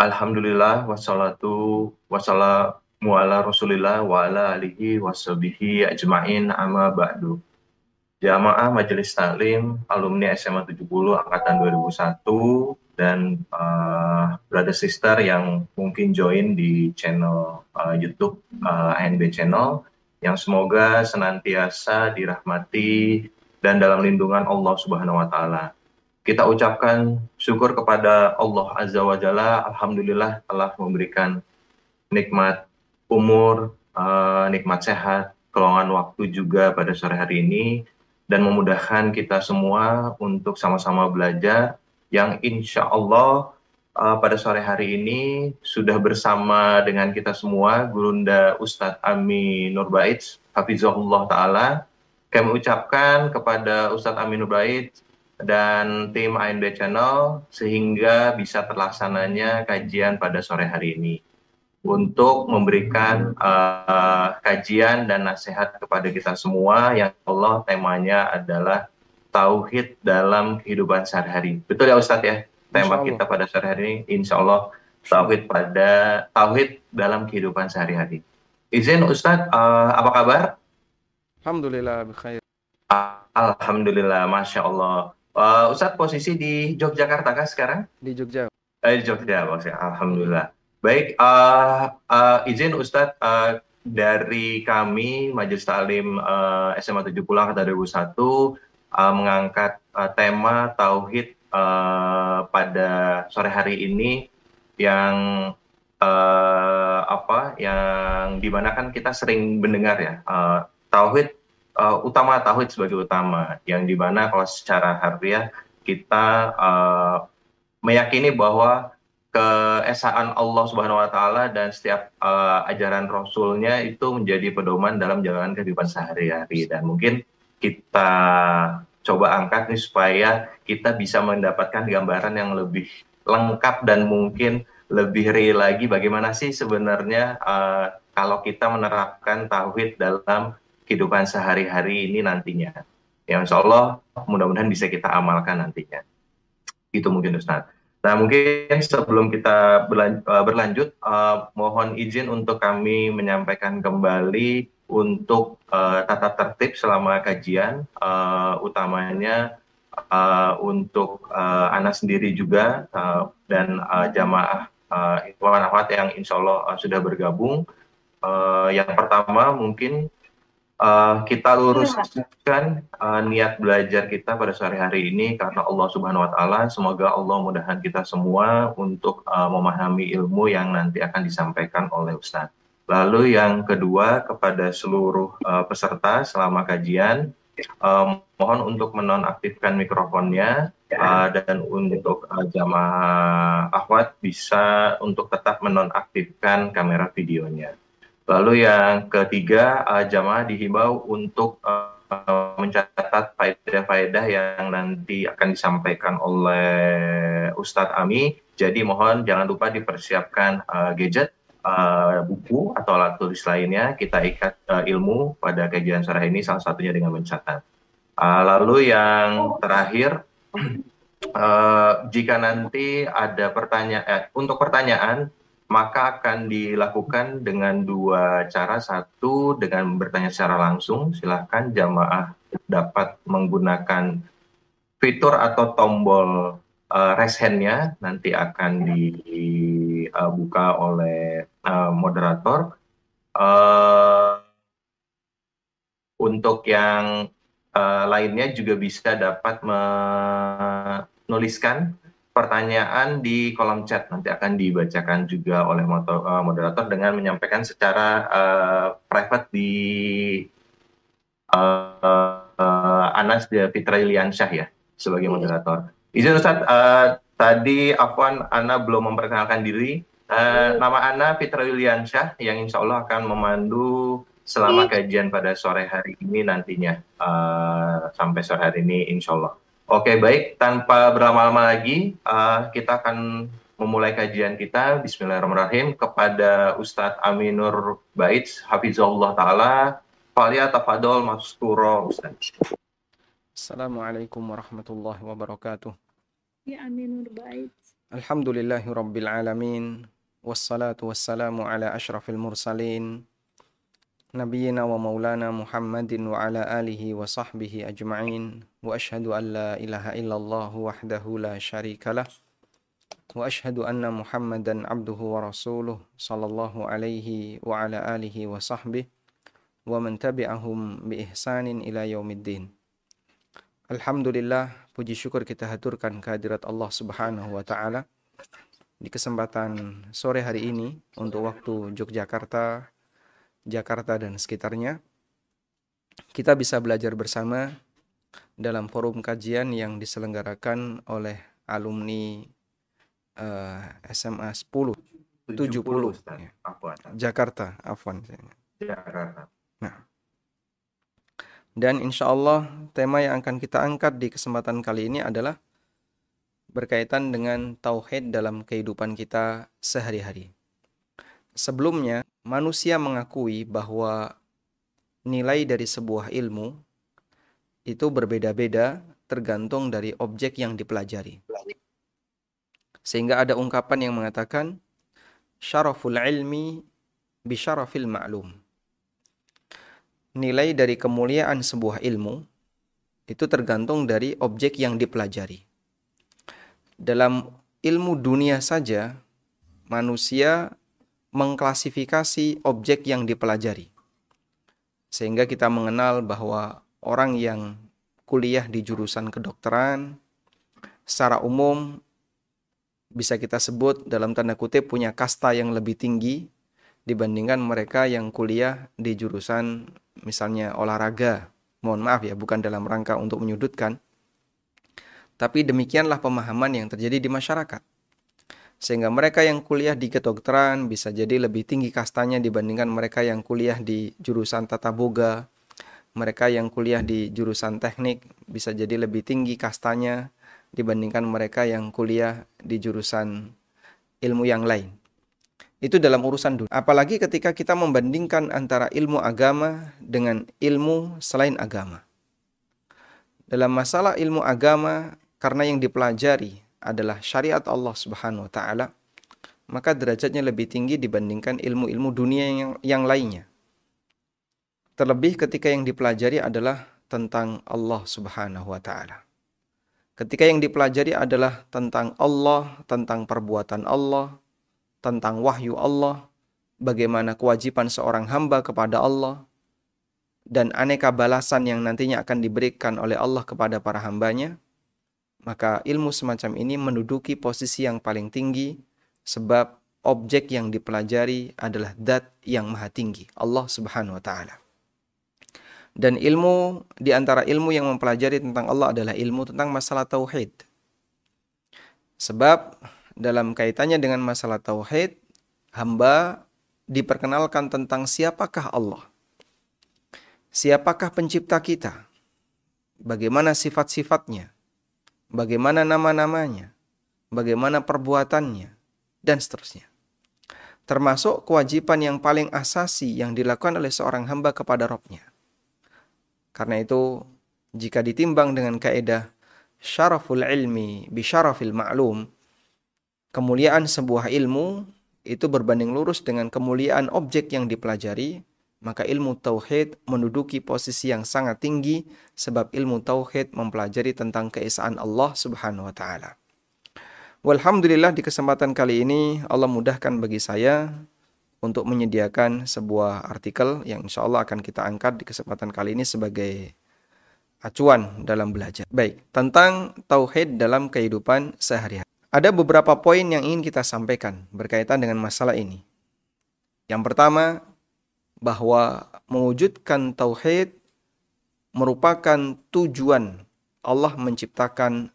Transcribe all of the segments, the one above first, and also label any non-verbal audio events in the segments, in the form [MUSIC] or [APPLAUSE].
Alhamdulillah wassalatu wassalamu ala Rasulillah wa ala alihi washabihi ajmain amma ba'du. Jamaah Majelis Taklim alumni SMA 70 angkatan 2001 dan uh, brother sister yang mungkin join di channel uh, YouTube uh, ANB channel yang semoga senantiasa dirahmati dan dalam lindungan Allah Subhanahu wa taala. Kita ucapkan syukur kepada Allah Azza wa Jalla. Alhamdulillah telah memberikan nikmat umur, uh, nikmat sehat, kelongan waktu juga pada sore hari ini dan memudahkan kita semua untuk sama-sama belajar yang insya Allah uh, pada sore hari ini sudah bersama dengan kita semua Gurunda Ustadz Ami Nurbaits Hafizahullah Ta'ala kami ucapkan kepada Ustadz Ami Nurbaits dan tim ANB Channel sehingga bisa terlaksananya kajian pada sore hari ini untuk memberikan uh, kajian dan nasihat kepada kita semua yang Allah temanya adalah tauhid dalam kehidupan sehari-hari. Betul ya Ustadz ya? Tema kita pada sore hari ini insya Allah tauhid pada tauhid dalam kehidupan sehari-hari. Izin Ustadz, uh, apa kabar? Alhamdulillah, bkhair. Alhamdulillah, masya Allah. Uh, Ustadz posisi di Yogyakarta kah sekarang? Di Jogja. Eh, di Jogja, maksudnya. Alhamdulillah. Baik, uh, uh, izin Ustadz uh, dari kami Majelis Talim uh, SMA 70 Angkatan 2001 uh, mengangkat uh, tema tauhid uh, pada sore hari ini yang uh, apa yang di mana kan kita sering mendengar ya uh, tauhid uh, utama tauhid sebagai utama yang di mana kalau secara harfiah kita uh, meyakini bahwa keesaan Allah Subhanahu wa taala dan setiap uh, ajaran rasulnya itu menjadi pedoman dalam jalan kehidupan sehari-hari. Dan mungkin kita coba angkat nih supaya kita bisa mendapatkan gambaran yang lebih lengkap dan mungkin lebih real lagi bagaimana sih sebenarnya uh, kalau kita menerapkan tauhid dalam kehidupan sehari-hari ini nantinya. Ya insya Allah mudah-mudahan bisa kita amalkan nantinya. Itu mungkin Ustaz. Nah mungkin sebelum kita eh, berlanjut, uh, mohon izin untuk kami menyampaikan kembali untuk uh, tata tertib selama kajian, uh, utamanya uh, untuk uh, anak sendiri juga uh, dan uh, jamaah uh, ikhwan yang insya Allah uh, sudah bergabung. Uh, yang pertama mungkin uh, kita luruskan uh, niat belajar kita pada sore hari ini karena Allah Subhanahu wa taala semoga Allah mudahan kita semua untuk uh, memahami ilmu yang nanti akan disampaikan oleh Ustadz. Lalu yang kedua kepada seluruh uh, peserta selama kajian uh, mohon untuk menonaktifkan mikrofonnya uh, dan untuk uh, jamaah akhwat bisa untuk tetap menonaktifkan kamera videonya. Lalu yang ketiga, uh, jamaah dihimbau untuk uh, mencatat faedah-faedah yang nanti akan disampaikan oleh Ustadz Ami. Jadi mohon jangan lupa dipersiapkan uh, gadget, uh, buku atau alat tulis lainnya. Kita ikat uh, ilmu pada kajian sore ini salah satunya dengan mencatat. Uh, lalu yang terakhir, uh, jika nanti ada pertanyaan, eh, untuk pertanyaan maka akan dilakukan dengan dua cara. Satu, dengan bertanya secara langsung, silahkan jamaah dapat menggunakan fitur atau tombol uh, raise hand-nya, nanti akan dibuka uh, oleh uh, moderator. Uh, untuk yang uh, lainnya juga bisa dapat menuliskan pertanyaan di kolom chat nanti akan dibacakan juga oleh eh, moderator dengan menyampaikan secara uh, private di uh, uh, Anas Fitra Iliansyah ya sebagai iya. moderator. Izin Ustaz, uh, tadi Afwan Ana belum memperkenalkan diri. Uh, nama Ana Fitra Iliansyah yang insya Allah akan memandu selama iya. kajian pada sore hari ini nantinya uh, sampai sore hari ini insya Allah. Oke, baik. Tanpa berlama-lama lagi, uh, kita akan memulai kajian kita. Bismillahirrahmanirrahim. Kepada Ustadz Aminur Baits, Hafizullah Ta'ala. Falia tafadol maskuro Ustadz. Assalamualaikum warahmatullahi wabarakatuh. Ya Aminur Baits. Alhamdulillahi Rabbil Alamin Wassalatu wassalamu ala ashrafil mursalin Alihi wa sahbihi ajma'in. Wa ashhadu an la ilaha illallah wahdahu la syarikalah Wa ashhadu anna Muhammadan abduhu wa rasuluh Sallallahu alaihi wa ala alihi wa sahbihi Wa man tabi'ahum bi ihsanin ila yaumiddin. Alhamdulillah, puji syukur kita haturkan kehadirat Allah Subhanahu wa taala. Di kesempatan sore hari ini untuk waktu Yogyakarta, Jakarta dan sekitarnya. Kita bisa belajar bersama dalam forum kajian yang diselenggarakan oleh alumni uh, SMA 10 70, 70 ya. Jakarta, afwan. Jakarta. Nah, dan insya Allah tema yang akan kita angkat di kesempatan kali ini adalah berkaitan dengan tauhid dalam kehidupan kita sehari-hari. Sebelumnya, manusia mengakui bahwa nilai dari sebuah ilmu itu berbeda-beda tergantung dari objek yang dipelajari. Sehingga ada ungkapan yang mengatakan syaraful ilmi bi syarafil ma'lum nilai dari kemuliaan sebuah ilmu itu tergantung dari objek yang dipelajari. Dalam ilmu dunia saja, manusia mengklasifikasi objek yang dipelajari. Sehingga kita mengenal bahwa orang yang kuliah di jurusan kedokteran secara umum bisa kita sebut dalam tanda kutip punya kasta yang lebih tinggi dibandingkan mereka yang kuliah di jurusan misalnya olahraga, mohon maaf ya, bukan dalam rangka untuk menyudutkan, tapi demikianlah pemahaman yang terjadi di masyarakat. Sehingga mereka yang kuliah di kedokteran bisa jadi lebih tinggi kastanya dibandingkan mereka yang kuliah di jurusan tata boga, mereka yang kuliah di jurusan teknik bisa jadi lebih tinggi kastanya dibandingkan mereka yang kuliah di jurusan ilmu yang lain. Itu dalam urusan dunia. Apalagi ketika kita membandingkan antara ilmu agama dengan ilmu selain agama. Dalam masalah ilmu agama, karena yang dipelajari adalah syariat Allah Subhanahu wa taala, maka derajatnya lebih tinggi dibandingkan ilmu-ilmu dunia yang, yang lainnya. Terlebih ketika yang dipelajari adalah tentang Allah Subhanahu wa taala. Ketika yang dipelajari adalah tentang Allah, tentang perbuatan Allah, tentang wahyu Allah, bagaimana kewajiban seorang hamba kepada Allah, dan aneka balasan yang nantinya akan diberikan oleh Allah kepada para hambanya, maka ilmu semacam ini menduduki posisi yang paling tinggi sebab objek yang dipelajari adalah dat yang maha tinggi, Allah Subhanahu wa taala. Dan ilmu di antara ilmu yang mempelajari tentang Allah adalah ilmu tentang masalah tauhid. Sebab dalam kaitannya dengan masalah tauhid, hamba diperkenalkan tentang siapakah Allah. Siapakah pencipta kita? Bagaimana sifat-sifatnya? Bagaimana nama-namanya? Bagaimana perbuatannya? Dan seterusnya. Termasuk kewajiban yang paling asasi yang dilakukan oleh seorang hamba kepada Robnya. Karena itu, jika ditimbang dengan kaidah syaraful ilmi bi syarafil ma'lum, kemuliaan sebuah ilmu itu berbanding lurus dengan kemuliaan objek yang dipelajari, maka ilmu tauhid menduduki posisi yang sangat tinggi sebab ilmu tauhid mempelajari tentang keesaan Allah Subhanahu wa taala. Walhamdulillah di kesempatan kali ini Allah mudahkan bagi saya untuk menyediakan sebuah artikel yang insya Allah akan kita angkat di kesempatan kali ini sebagai acuan dalam belajar. Baik, tentang tauhid dalam kehidupan sehari-hari. Ada beberapa poin yang ingin kita sampaikan berkaitan dengan masalah ini. Yang pertama, bahwa mewujudkan tauhid merupakan tujuan Allah menciptakan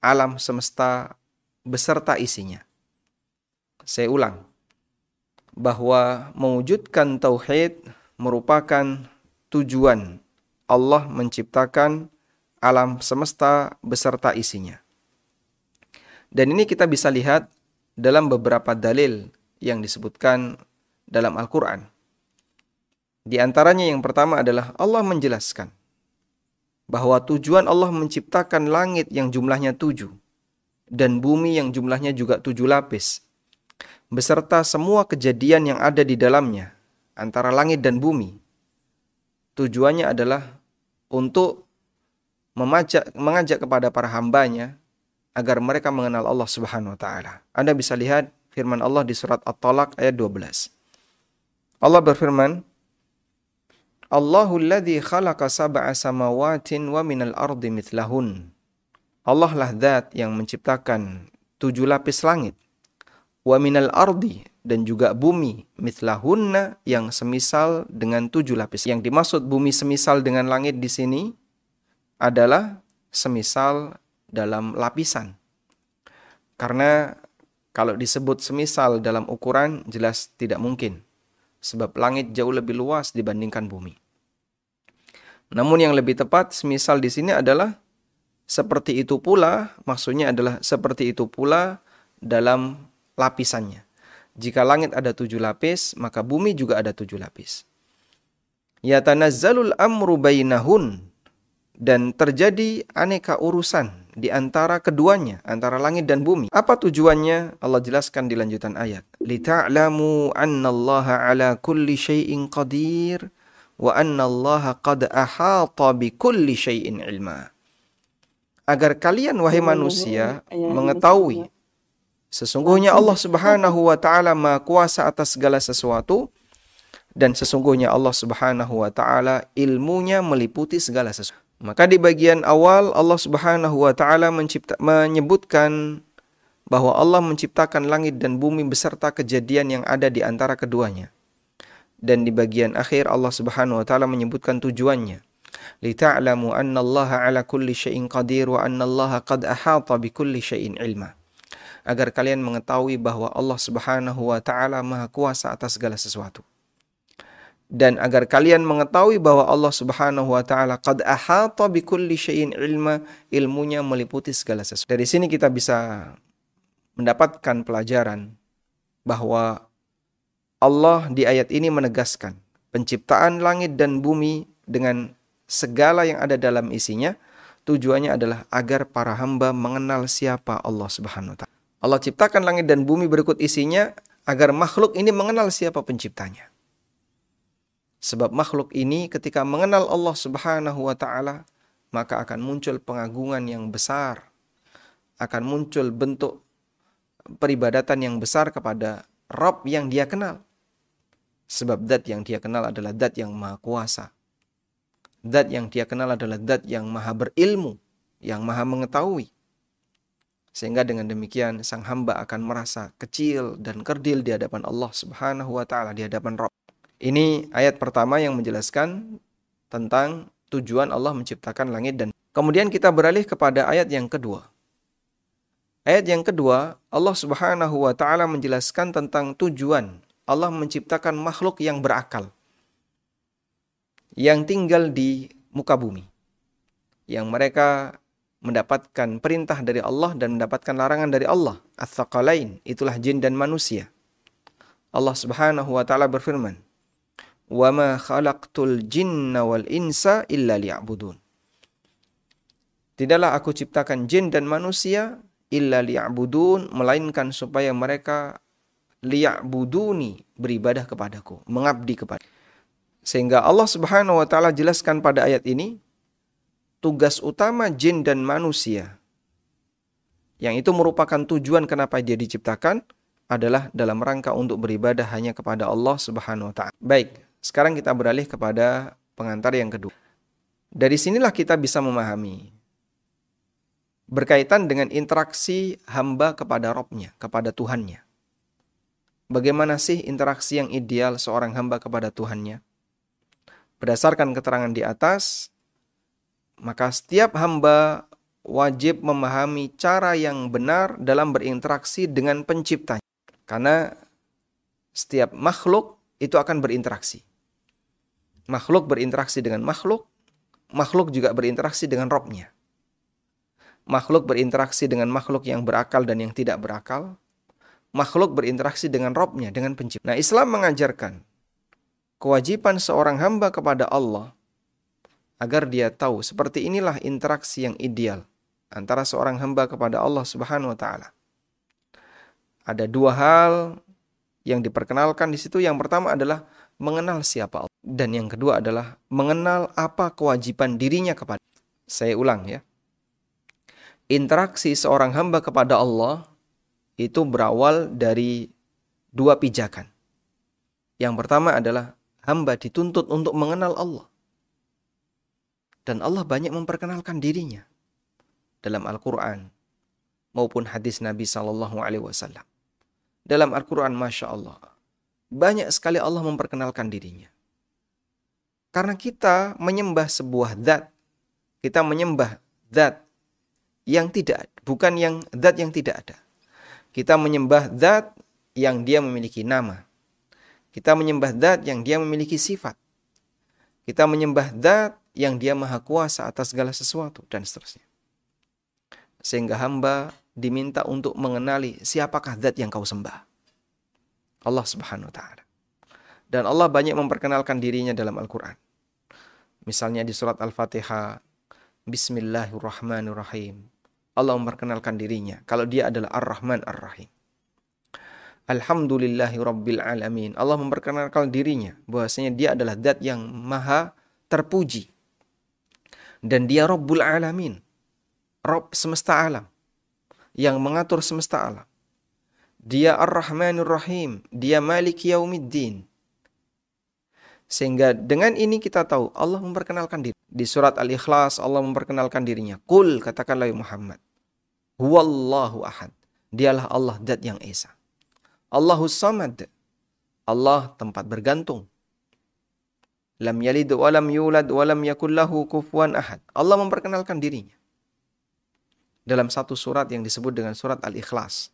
alam semesta beserta isinya. Saya ulang, bahwa mewujudkan tauhid merupakan tujuan Allah menciptakan alam semesta beserta isinya. Dan ini kita bisa lihat dalam beberapa dalil yang disebutkan dalam Al-Quran. Di antaranya yang pertama adalah Allah menjelaskan bahwa tujuan Allah menciptakan langit yang jumlahnya tujuh dan bumi yang jumlahnya juga tujuh lapis, beserta semua kejadian yang ada di dalamnya, antara langit dan bumi. Tujuannya adalah untuk memajak, mengajak kepada para hambanya agar mereka mengenal Allah Subhanahu wa taala. Anda bisa lihat firman Allah di surat At-Talaq ayat 12. Allah berfirman, Allahu alladhi khalaqa sab'a samawatin wa ardi mithlahun. Allah lah zat yang menciptakan tujuh lapis langit. Wa ardi dan juga bumi mithlahunna yang semisal dengan tujuh lapis. Yang dimaksud bumi semisal dengan langit di sini adalah semisal dalam lapisan. Karena kalau disebut semisal dalam ukuran jelas tidak mungkin. Sebab langit jauh lebih luas dibandingkan bumi. Namun yang lebih tepat semisal di sini adalah seperti itu pula, maksudnya adalah seperti itu pula dalam lapisannya. Jika langit ada tujuh lapis, maka bumi juga ada tujuh lapis. Yatanazzalul amru bainahun dan terjadi aneka urusan di antara keduanya, antara langit dan bumi. Apa tujuannya? Allah jelaskan di lanjutan ayat. Lita'lamu annallaha ala kulli syai'in qadir wa anna Allah qad ahata bi kulli syai'in ilma. Agar kalian wahai manusia mengetahui sesungguhnya Allah Subhanahu wa taala Maha kuasa atas segala sesuatu dan sesungguhnya Allah Subhanahu wa taala ilmunya meliputi segala sesuatu. Maka di bagian awal Allah Subhanahu wa taala menyebutkan bahwa Allah menciptakan langit dan bumi beserta kejadian yang ada di antara keduanya. Dan di bagian akhir Allah Subhanahu wa taala menyebutkan tujuannya. Lita'lamu anna Allah ala kulli syai'in qadir wa anna Allah qad ahata bi kulli syai'in ilma. Agar kalian mengetahui bahwa Allah Subhanahu wa taala Maha kuasa atas segala sesuatu dan agar kalian mengetahui bahwa Allah Subhanahu wa taala qad ahata bi kulli syai'in ilma ilmunya meliputi segala sesuatu dari sini kita bisa mendapatkan pelajaran bahwa Allah di ayat ini menegaskan penciptaan langit dan bumi dengan segala yang ada dalam isinya tujuannya adalah agar para hamba mengenal siapa Allah Subhanahu wa taala. Allah ciptakan langit dan bumi berikut isinya agar makhluk ini mengenal siapa penciptanya. Sebab makhluk ini ketika mengenal Allah Subhanahu wa taala maka akan muncul pengagungan yang besar. Akan muncul bentuk peribadatan yang besar kepada Rob yang dia kenal. Sebab dat yang dia kenal adalah dat yang maha kuasa. Dat yang dia kenal adalah dat yang maha berilmu, yang maha mengetahui. Sehingga dengan demikian sang hamba akan merasa kecil dan kerdil di hadapan Allah Subhanahu wa taala di hadapan Rabb. Ini ayat pertama yang menjelaskan tentang tujuan Allah menciptakan langit dan kemudian kita beralih kepada ayat yang kedua. Ayat yang kedua, Allah Subhanahu wa taala menjelaskan tentang tujuan Allah menciptakan makhluk yang berakal. Yang tinggal di muka bumi. Yang mereka mendapatkan perintah dari Allah dan mendapatkan larangan dari Allah. Ats-tsaqalain, itulah jin dan manusia. Allah Subhanahu wa taala berfirman, "Wa ma khalaqtul jinna wal insa illa liya'budun." Tidaklah aku ciptakan jin dan manusia illa liya'budun melainkan supaya mereka liya'buduni beribadah kepadaku, mengabdi kepada. Sehingga Allah Subhanahu wa taala jelaskan pada ayat ini tugas utama jin dan manusia yang itu merupakan tujuan kenapa dia diciptakan adalah dalam rangka untuk beribadah hanya kepada Allah Subhanahu wa taala. Baik, sekarang kita beralih kepada pengantar yang kedua. Dari sinilah kita bisa memahami berkaitan dengan interaksi hamba kepada Robnya, kepada Tuhannya. Bagaimana sih interaksi yang ideal seorang hamba kepada Tuhannya? Berdasarkan keterangan di atas, maka setiap hamba wajib memahami cara yang benar dalam berinteraksi dengan penciptanya. Karena setiap makhluk itu akan berinteraksi. Makhluk berinteraksi dengan makhluk, makhluk juga berinteraksi dengan robnya. Makhluk berinteraksi dengan makhluk yang berakal dan yang tidak berakal, makhluk berinteraksi dengan Robnya, dengan pencipta. Nah, Islam mengajarkan kewajiban seorang hamba kepada Allah agar dia tahu seperti inilah interaksi yang ideal antara seorang hamba kepada Allah Subhanahu wa taala. Ada dua hal yang diperkenalkan di situ. Yang pertama adalah mengenal siapa Allah dan yang kedua adalah mengenal apa kewajiban dirinya kepada. Saya ulang ya. Interaksi seorang hamba kepada Allah itu berawal dari dua pijakan. Yang pertama adalah hamba dituntut untuk mengenal Allah. Dan Allah banyak memperkenalkan dirinya dalam Al-Quran maupun hadis Nabi Wasallam. Dalam Al-Quran, masya Allah, banyak sekali Allah memperkenalkan dirinya. Karena kita menyembah sebuah zat, kita menyembah zat yang tidak, bukan yang zat yang tidak ada. Kita menyembah zat yang dia memiliki nama. Kita menyembah zat yang dia memiliki sifat. Kita menyembah zat yang dia maha kuasa atas segala sesuatu dan seterusnya. Sehingga hamba diminta untuk mengenali siapakah zat yang kau sembah. Allah Subhanahu wa taala. Dan Allah banyak memperkenalkan dirinya dalam Al-Qur'an. Misalnya di surat Al-Fatihah, Bismillahirrahmanirrahim. Allah memperkenalkan dirinya kalau dia adalah Ar-Rahman Ar-Rahim. Alhamdulillahi Rabbil Alamin. Allah memperkenalkan dirinya bahwasanya dia adalah zat yang maha terpuji. Dan dia Rabbul Alamin. Rabb semesta alam. Yang mengatur semesta alam. Dia Ar-Rahmanur Rahim. Dia Malik Yaumiddin. Sehingga dengan ini kita tahu Allah memperkenalkan diri. Di surat Al-Ikhlas Allah memperkenalkan dirinya. Kul katakanlah ya Muhammad. Huwallahu ahad. Dialah Allah zat yang esa. Allahus samad. Allah tempat bergantung. Lam yalid wa lam yulad wa lam yakul lahu kufuwan ahad. Allah memperkenalkan dirinya. Dalam satu surat yang disebut dengan surat Al-Ikhlas.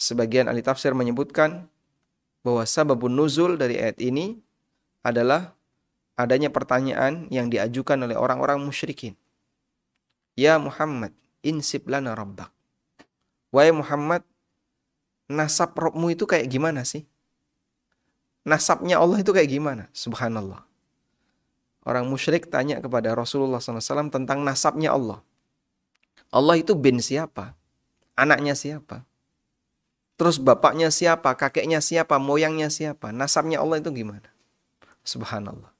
Sebagian ahli tafsir menyebutkan bahwa sababun nuzul dari ayat ini adalah adanya pertanyaan yang diajukan oleh orang-orang musyrikin. Ya Muhammad, insib lana rabbak. Wahai Muhammad, nasab Robmu itu kayak gimana sih? Nasabnya Allah itu kayak gimana? Subhanallah. Orang musyrik tanya kepada Rasulullah SAW tentang nasabnya Allah. Allah itu bin siapa? Anaknya siapa? Terus bapaknya siapa? Kakeknya siapa? Moyangnya siapa? Nasabnya Allah itu gimana? Subhanallah.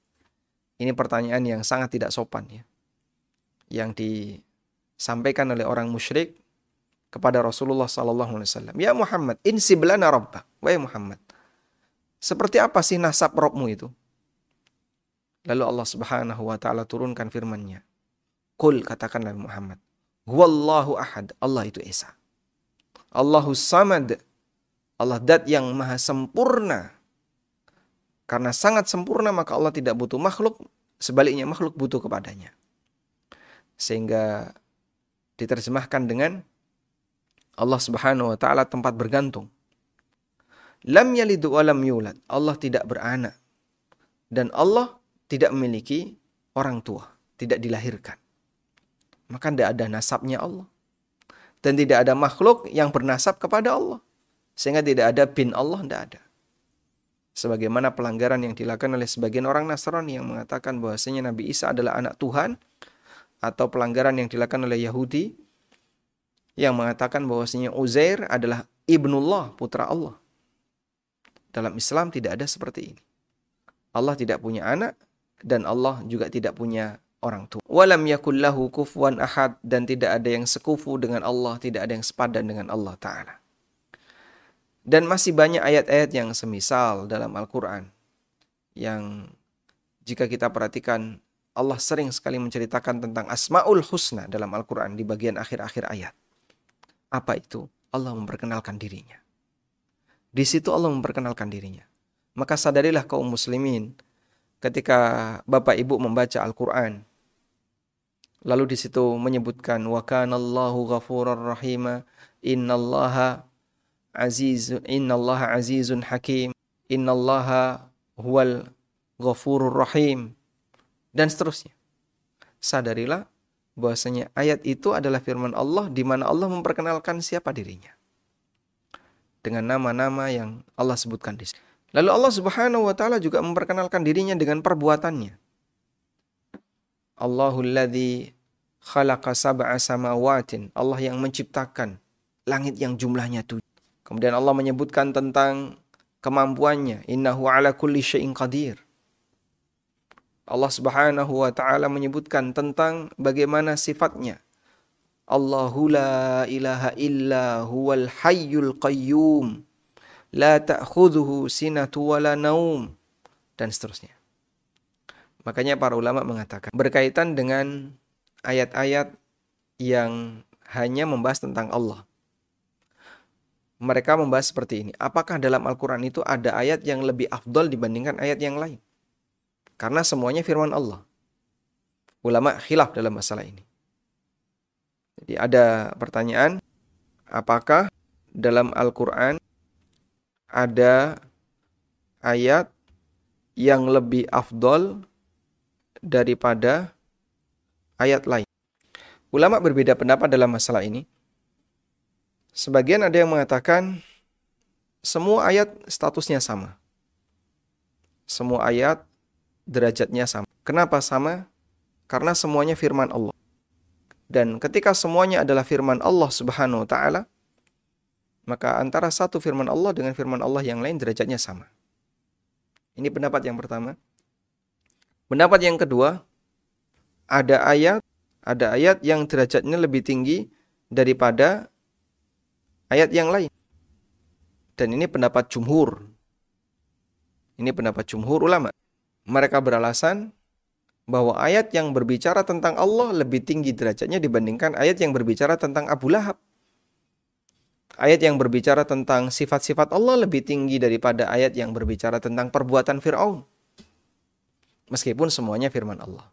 Ini pertanyaan yang sangat tidak sopan ya. Yang disampaikan oleh orang musyrik kepada Rasulullah sallallahu alaihi wasallam, "Ya Muhammad, insib lana rabbak." Wahai Muhammad, seperti apa sih nasab Robmu itu? Lalu Allah Subhanahu wa taala turunkan firman-Nya. Kul katakanlah Muhammad, "Huwallahu ahad." Allah itu esa. Allahu samad. Allah dat yang maha sempurna. Karena sangat sempurna maka Allah tidak butuh makhluk, sebaliknya makhluk butuh kepadanya. Sehingga diterjemahkan dengan Allah Subhanahu wa taala tempat bergantung. Lam yalid wa lam yulad. Allah tidak beranak. Dan Allah tidak memiliki orang tua, tidak dilahirkan. Maka tidak ada nasabnya Allah. Dan tidak ada makhluk yang bernasab kepada Allah. Sehingga tidak ada bin Allah, tidak ada. Sebagaimana pelanggaran yang dilakukan oleh sebagian orang Nasrani yang mengatakan bahwasanya Nabi Isa adalah anak Tuhan. Atau pelanggaran yang dilakukan oleh Yahudi yang mengatakan bahwasanya Uzair adalah ibnullah, putra Allah. Dalam Islam tidak ada seperti ini. Allah tidak punya anak dan Allah juga tidak punya orang tua. Walam yakullahu kufuwan ahad dan tidak ada yang sekufu dengan Allah, tidak ada yang sepadan dengan Allah taala. Dan masih banyak ayat-ayat yang semisal dalam Al-Qur'an yang jika kita perhatikan Allah sering sekali menceritakan tentang Asmaul Husna dalam Al-Qur'an di bagian akhir-akhir ayat. Apa itu? Allah memperkenalkan dirinya. Di situ Allah memperkenalkan dirinya. Maka sadarilah kaum muslimin ketika Bapak Ibu membaca Al-Qur'an lalu di situ menyebutkan wa kanallahu ghafurur rahima innallaha azizun innallaha azizun hakim innallaha huwal ghafurur rahim dan seterusnya. Sadarilah bahwasanya ayat itu adalah firman Allah di mana Allah memperkenalkan siapa dirinya dengan nama-nama yang Allah sebutkan di sini. Lalu Allah Subhanahu wa taala juga memperkenalkan dirinya dengan perbuatannya. Allahul ladzi khalaqa sab'a samawatin. Allah yang menciptakan langit yang jumlahnya tujuh. Kemudian Allah menyebutkan tentang kemampuannya. Innahu ala kulli syai'in qadir. Allah Subhanahu wa taala menyebutkan tentang bagaimana sifatnya. Allahu la ilaha illa huwal hayyul qayyum. La ta'khudhuhu sinatu wala naum dan seterusnya. Makanya para ulama mengatakan berkaitan dengan ayat-ayat yang hanya membahas tentang Allah. Mereka membahas seperti ini. Apakah dalam Al-Quran itu ada ayat yang lebih afdol dibandingkan ayat yang lain? Karena semuanya firman Allah. Ulama khilaf dalam masalah ini. Jadi ada pertanyaan, apakah dalam Al-Quran ada ayat yang lebih afdol daripada ayat lain. Ulama berbeda pendapat dalam masalah ini. Sebagian ada yang mengatakan semua ayat statusnya sama. Semua ayat derajatnya sama. Kenapa sama? Karena semuanya firman Allah. Dan ketika semuanya adalah firman Allah Subhanahu wa taala, maka antara satu firman Allah dengan firman Allah yang lain derajatnya sama. Ini pendapat yang pertama. Pendapat yang kedua, ada ayat ada ayat yang derajatnya lebih tinggi daripada ayat yang lain. Dan ini pendapat jumhur. Ini pendapat jumhur ulama. Mereka beralasan bahwa ayat yang berbicara tentang Allah lebih tinggi derajatnya dibandingkan ayat yang berbicara tentang Abu Lahab. Ayat yang berbicara tentang sifat-sifat Allah lebih tinggi daripada ayat yang berbicara tentang perbuatan Fir'aun. Meskipun semuanya firman Allah.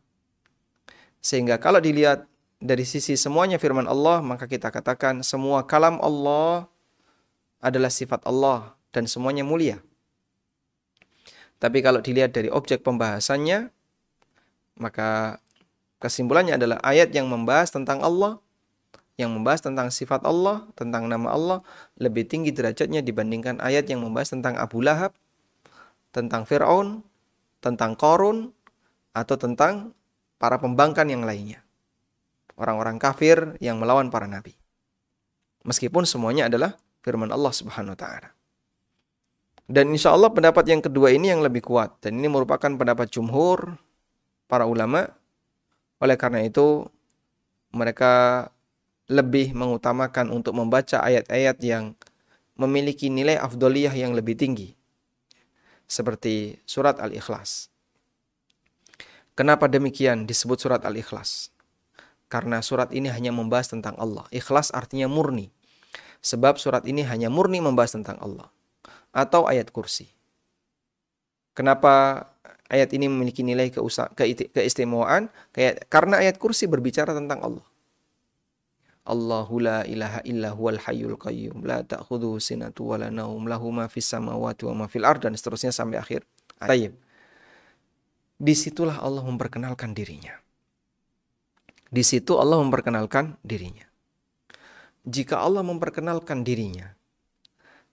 Sehingga kalau dilihat dari sisi semuanya firman Allah, maka kita katakan semua kalam Allah adalah sifat Allah dan semuanya mulia. Tapi kalau dilihat dari objek pembahasannya, maka kesimpulannya adalah ayat yang membahas tentang Allah, yang membahas tentang sifat Allah, tentang nama Allah, lebih tinggi derajatnya dibandingkan ayat yang membahas tentang Abu Lahab, tentang Fir'aun, tentang korun atau tentang para pembangkang yang lainnya. Orang-orang kafir yang melawan para nabi. Meskipun semuanya adalah firman Allah Subhanahu wa taala. Dan insya Allah pendapat yang kedua ini yang lebih kuat. Dan ini merupakan pendapat jumhur para ulama. Oleh karena itu mereka lebih mengutamakan untuk membaca ayat-ayat yang memiliki nilai afdoliyah yang lebih tinggi seperti surat Al-Ikhlas. Kenapa demikian disebut surat Al-Ikhlas? Karena surat ini hanya membahas tentang Allah. Ikhlas artinya murni. Sebab surat ini hanya murni membahas tentang Allah. Atau ayat kursi. Kenapa ayat ini memiliki nilai keistimewaan? Karena ayat kursi berbicara tentang Allah. Allahu la ilaha illa huwal hayyul qayyum la ta'khudhuhu sinatu wa la naum lahu ma fis samawati wa ma fil ard dan seterusnya sampai akhir ayat. Di situlah Allah memperkenalkan dirinya. Di situ Allah memperkenalkan dirinya. Jika Allah memperkenalkan dirinya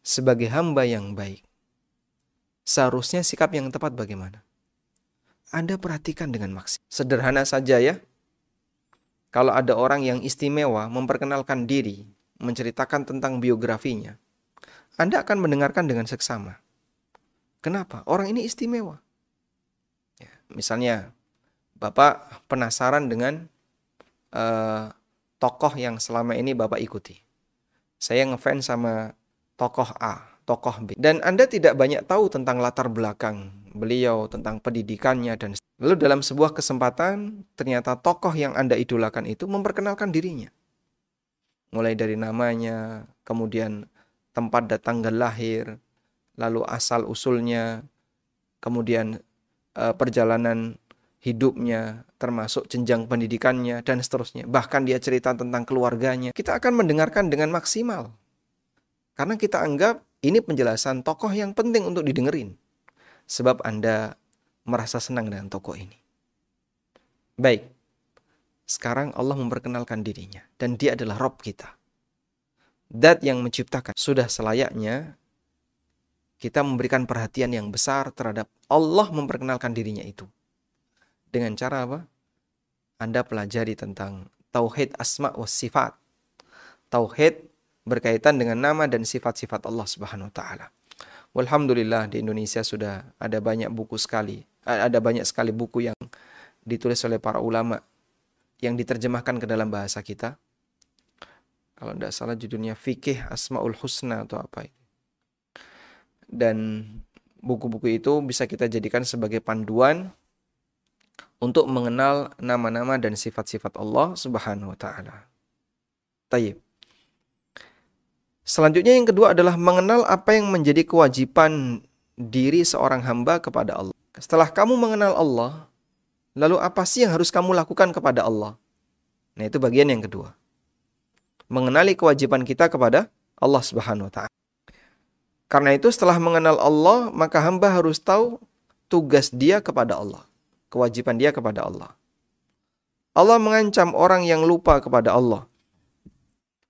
sebagai hamba yang baik, seharusnya sikap yang tepat bagaimana? Anda perhatikan dengan maksimal. Sederhana saja ya, kalau ada orang yang istimewa memperkenalkan diri, menceritakan tentang biografinya, Anda akan mendengarkan dengan seksama. Kenapa? Orang ini istimewa. Ya, misalnya, Bapak penasaran dengan uh, tokoh yang selama ini Bapak ikuti. Saya ngefans sama tokoh A, tokoh B. Dan Anda tidak banyak tahu tentang latar belakang beliau, tentang pendidikannya dan lalu dalam sebuah kesempatan ternyata tokoh yang Anda idolakan itu memperkenalkan dirinya. Mulai dari namanya, kemudian tempat datang dan lahir, lalu asal usulnya, kemudian eh, perjalanan hidupnya, termasuk jenjang pendidikannya, dan seterusnya. Bahkan dia cerita tentang keluarganya. Kita akan mendengarkan dengan maksimal. Karena kita anggap ini penjelasan tokoh yang penting untuk didengerin sebab Anda merasa senang dengan tokoh ini. Baik, sekarang Allah memperkenalkan dirinya dan dia adalah Rob kita. Dat yang menciptakan. Sudah selayaknya kita memberikan perhatian yang besar terhadap Allah memperkenalkan dirinya itu. Dengan cara apa? Anda pelajari tentang tauhid asma wa sifat. Tauhid berkaitan dengan nama dan sifat-sifat Allah Subhanahu wa taala. Alhamdulillah di Indonesia sudah ada banyak buku sekali, ada banyak sekali buku yang ditulis oleh para ulama yang diterjemahkan ke dalam bahasa kita. Kalau tidak salah judulnya Fikih Asmaul Husna atau apa ini. Dan buku-buku itu bisa kita jadikan sebagai panduan untuk mengenal nama-nama dan sifat-sifat Allah Subhanahu wa taala. Tayyib. Selanjutnya yang kedua adalah mengenal apa yang menjadi kewajiban diri seorang hamba kepada Allah. Setelah kamu mengenal Allah, lalu apa sih yang harus kamu lakukan kepada Allah? Nah, itu bagian yang kedua. Mengenali kewajiban kita kepada Allah Subhanahu wa taala. Karena itu setelah mengenal Allah, maka hamba harus tahu tugas dia kepada Allah, kewajiban dia kepada Allah. Allah mengancam orang yang lupa kepada Allah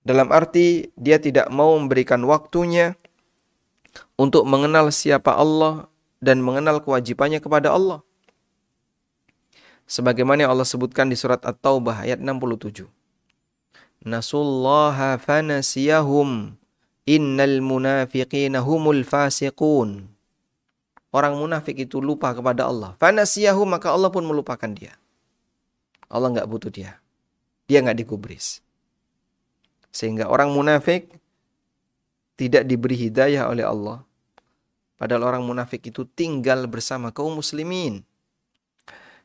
dalam arti dia tidak mau memberikan waktunya untuk mengenal siapa Allah dan mengenal kewajibannya kepada Allah. Sebagaimana yang Allah sebutkan di surat At-Taubah ayat 67. Nasullaha fanasiyahum innal munafiqina humul fasiqun. Orang munafik itu lupa kepada Allah. Fanasiyahum maka Allah pun melupakan dia. Allah nggak butuh dia. Dia nggak digubris. Sehingga orang munafik tidak diberi hidayah oleh Allah. Padahal orang munafik itu tinggal bersama kaum muslimin.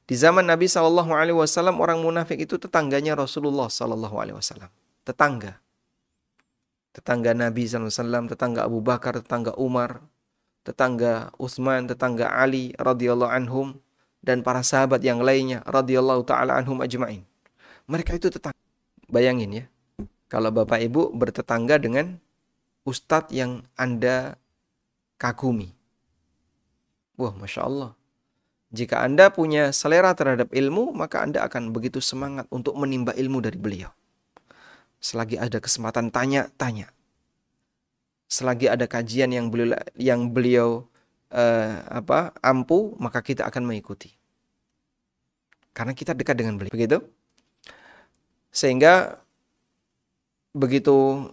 Di zaman Nabi Wasallam orang munafik itu tetangganya Rasulullah Wasallam. Tetangga. Tetangga Nabi SAW, tetangga Abu Bakar, tetangga Umar, tetangga Utsman, tetangga Ali radhiyallahu anhum dan para sahabat yang lainnya radhiyallahu taala anhum ajmain. Mereka itu tetangga. Bayangin ya, kalau Bapak Ibu bertetangga dengan ustadz yang Anda kagumi. Wah, Masya Allah. Jika Anda punya selera terhadap ilmu, maka Anda akan begitu semangat untuk menimba ilmu dari beliau. Selagi ada kesempatan tanya, tanya. Selagi ada kajian yang beliau yang beliau uh, apa ampu, maka kita akan mengikuti. Karena kita dekat dengan beliau. Begitu? Sehingga begitu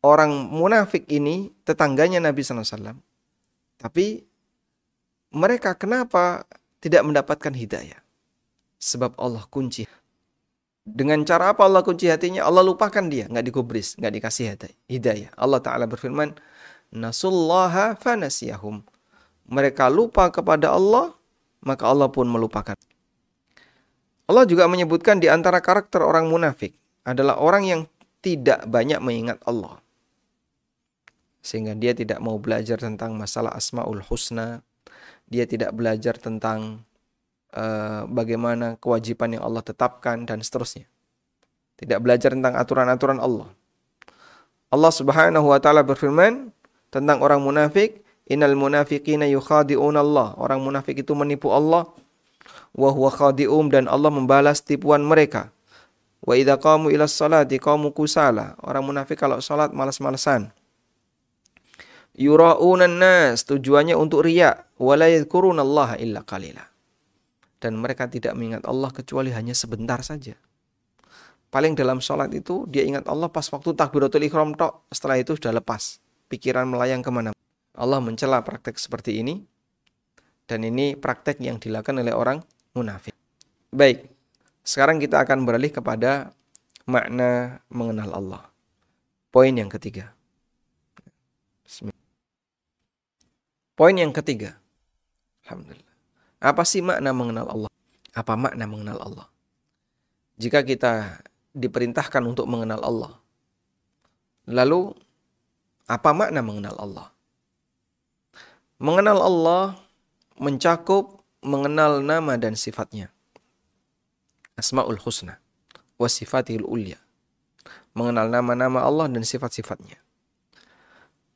orang munafik ini tetangganya Nabi SAW. Tapi mereka kenapa tidak mendapatkan hidayah? Sebab Allah kunci. Dengan cara apa Allah kunci hatinya? Allah lupakan dia, nggak dikubris, nggak dikasih hidayah. Allah Ta'ala berfirman, Nasullaha fanasiyahum. Mereka lupa kepada Allah, maka Allah pun melupakan. Allah juga menyebutkan di antara karakter orang munafik adalah orang yang tidak banyak mengingat Allah. Sehingga dia tidak mau belajar tentang masalah Asmaul Husna. Dia tidak belajar tentang uh, bagaimana kewajiban yang Allah tetapkan dan seterusnya. Tidak belajar tentang aturan-aturan Allah. Allah Subhanahu wa taala berfirman tentang orang munafik, "Innal munafiqina yukhadi'un Allah." Orang munafik itu menipu Allah. Wa huwa khadi'um dan Allah membalas tipuan mereka. Wa idza qamu ila salati qamu kusala. Orang munafik kalau salat malas-malesan. Yura'una nas tujuannya untuk riya wa la Allah illa qalila. Dan mereka tidak mengingat Allah kecuali hanya sebentar saja. Paling dalam sholat itu dia ingat Allah pas waktu takbiratul ikhram tok. Setelah itu sudah lepas. Pikiran melayang ke mana. Allah mencela praktek seperti ini. Dan ini praktek yang dilakukan oleh orang munafik. Baik, sekarang kita akan beralih kepada makna mengenal Allah. Poin yang ketiga. Poin yang ketiga. Alhamdulillah. Apa sih makna mengenal Allah? Apa makna mengenal Allah? Jika kita diperintahkan untuk mengenal Allah, lalu apa makna mengenal Allah? Mengenal Allah mencakup mengenal nama dan sifatnya. Asmaul Husna wa sifatihul ulya. Mengenal nama-nama Allah dan sifat-sifatnya.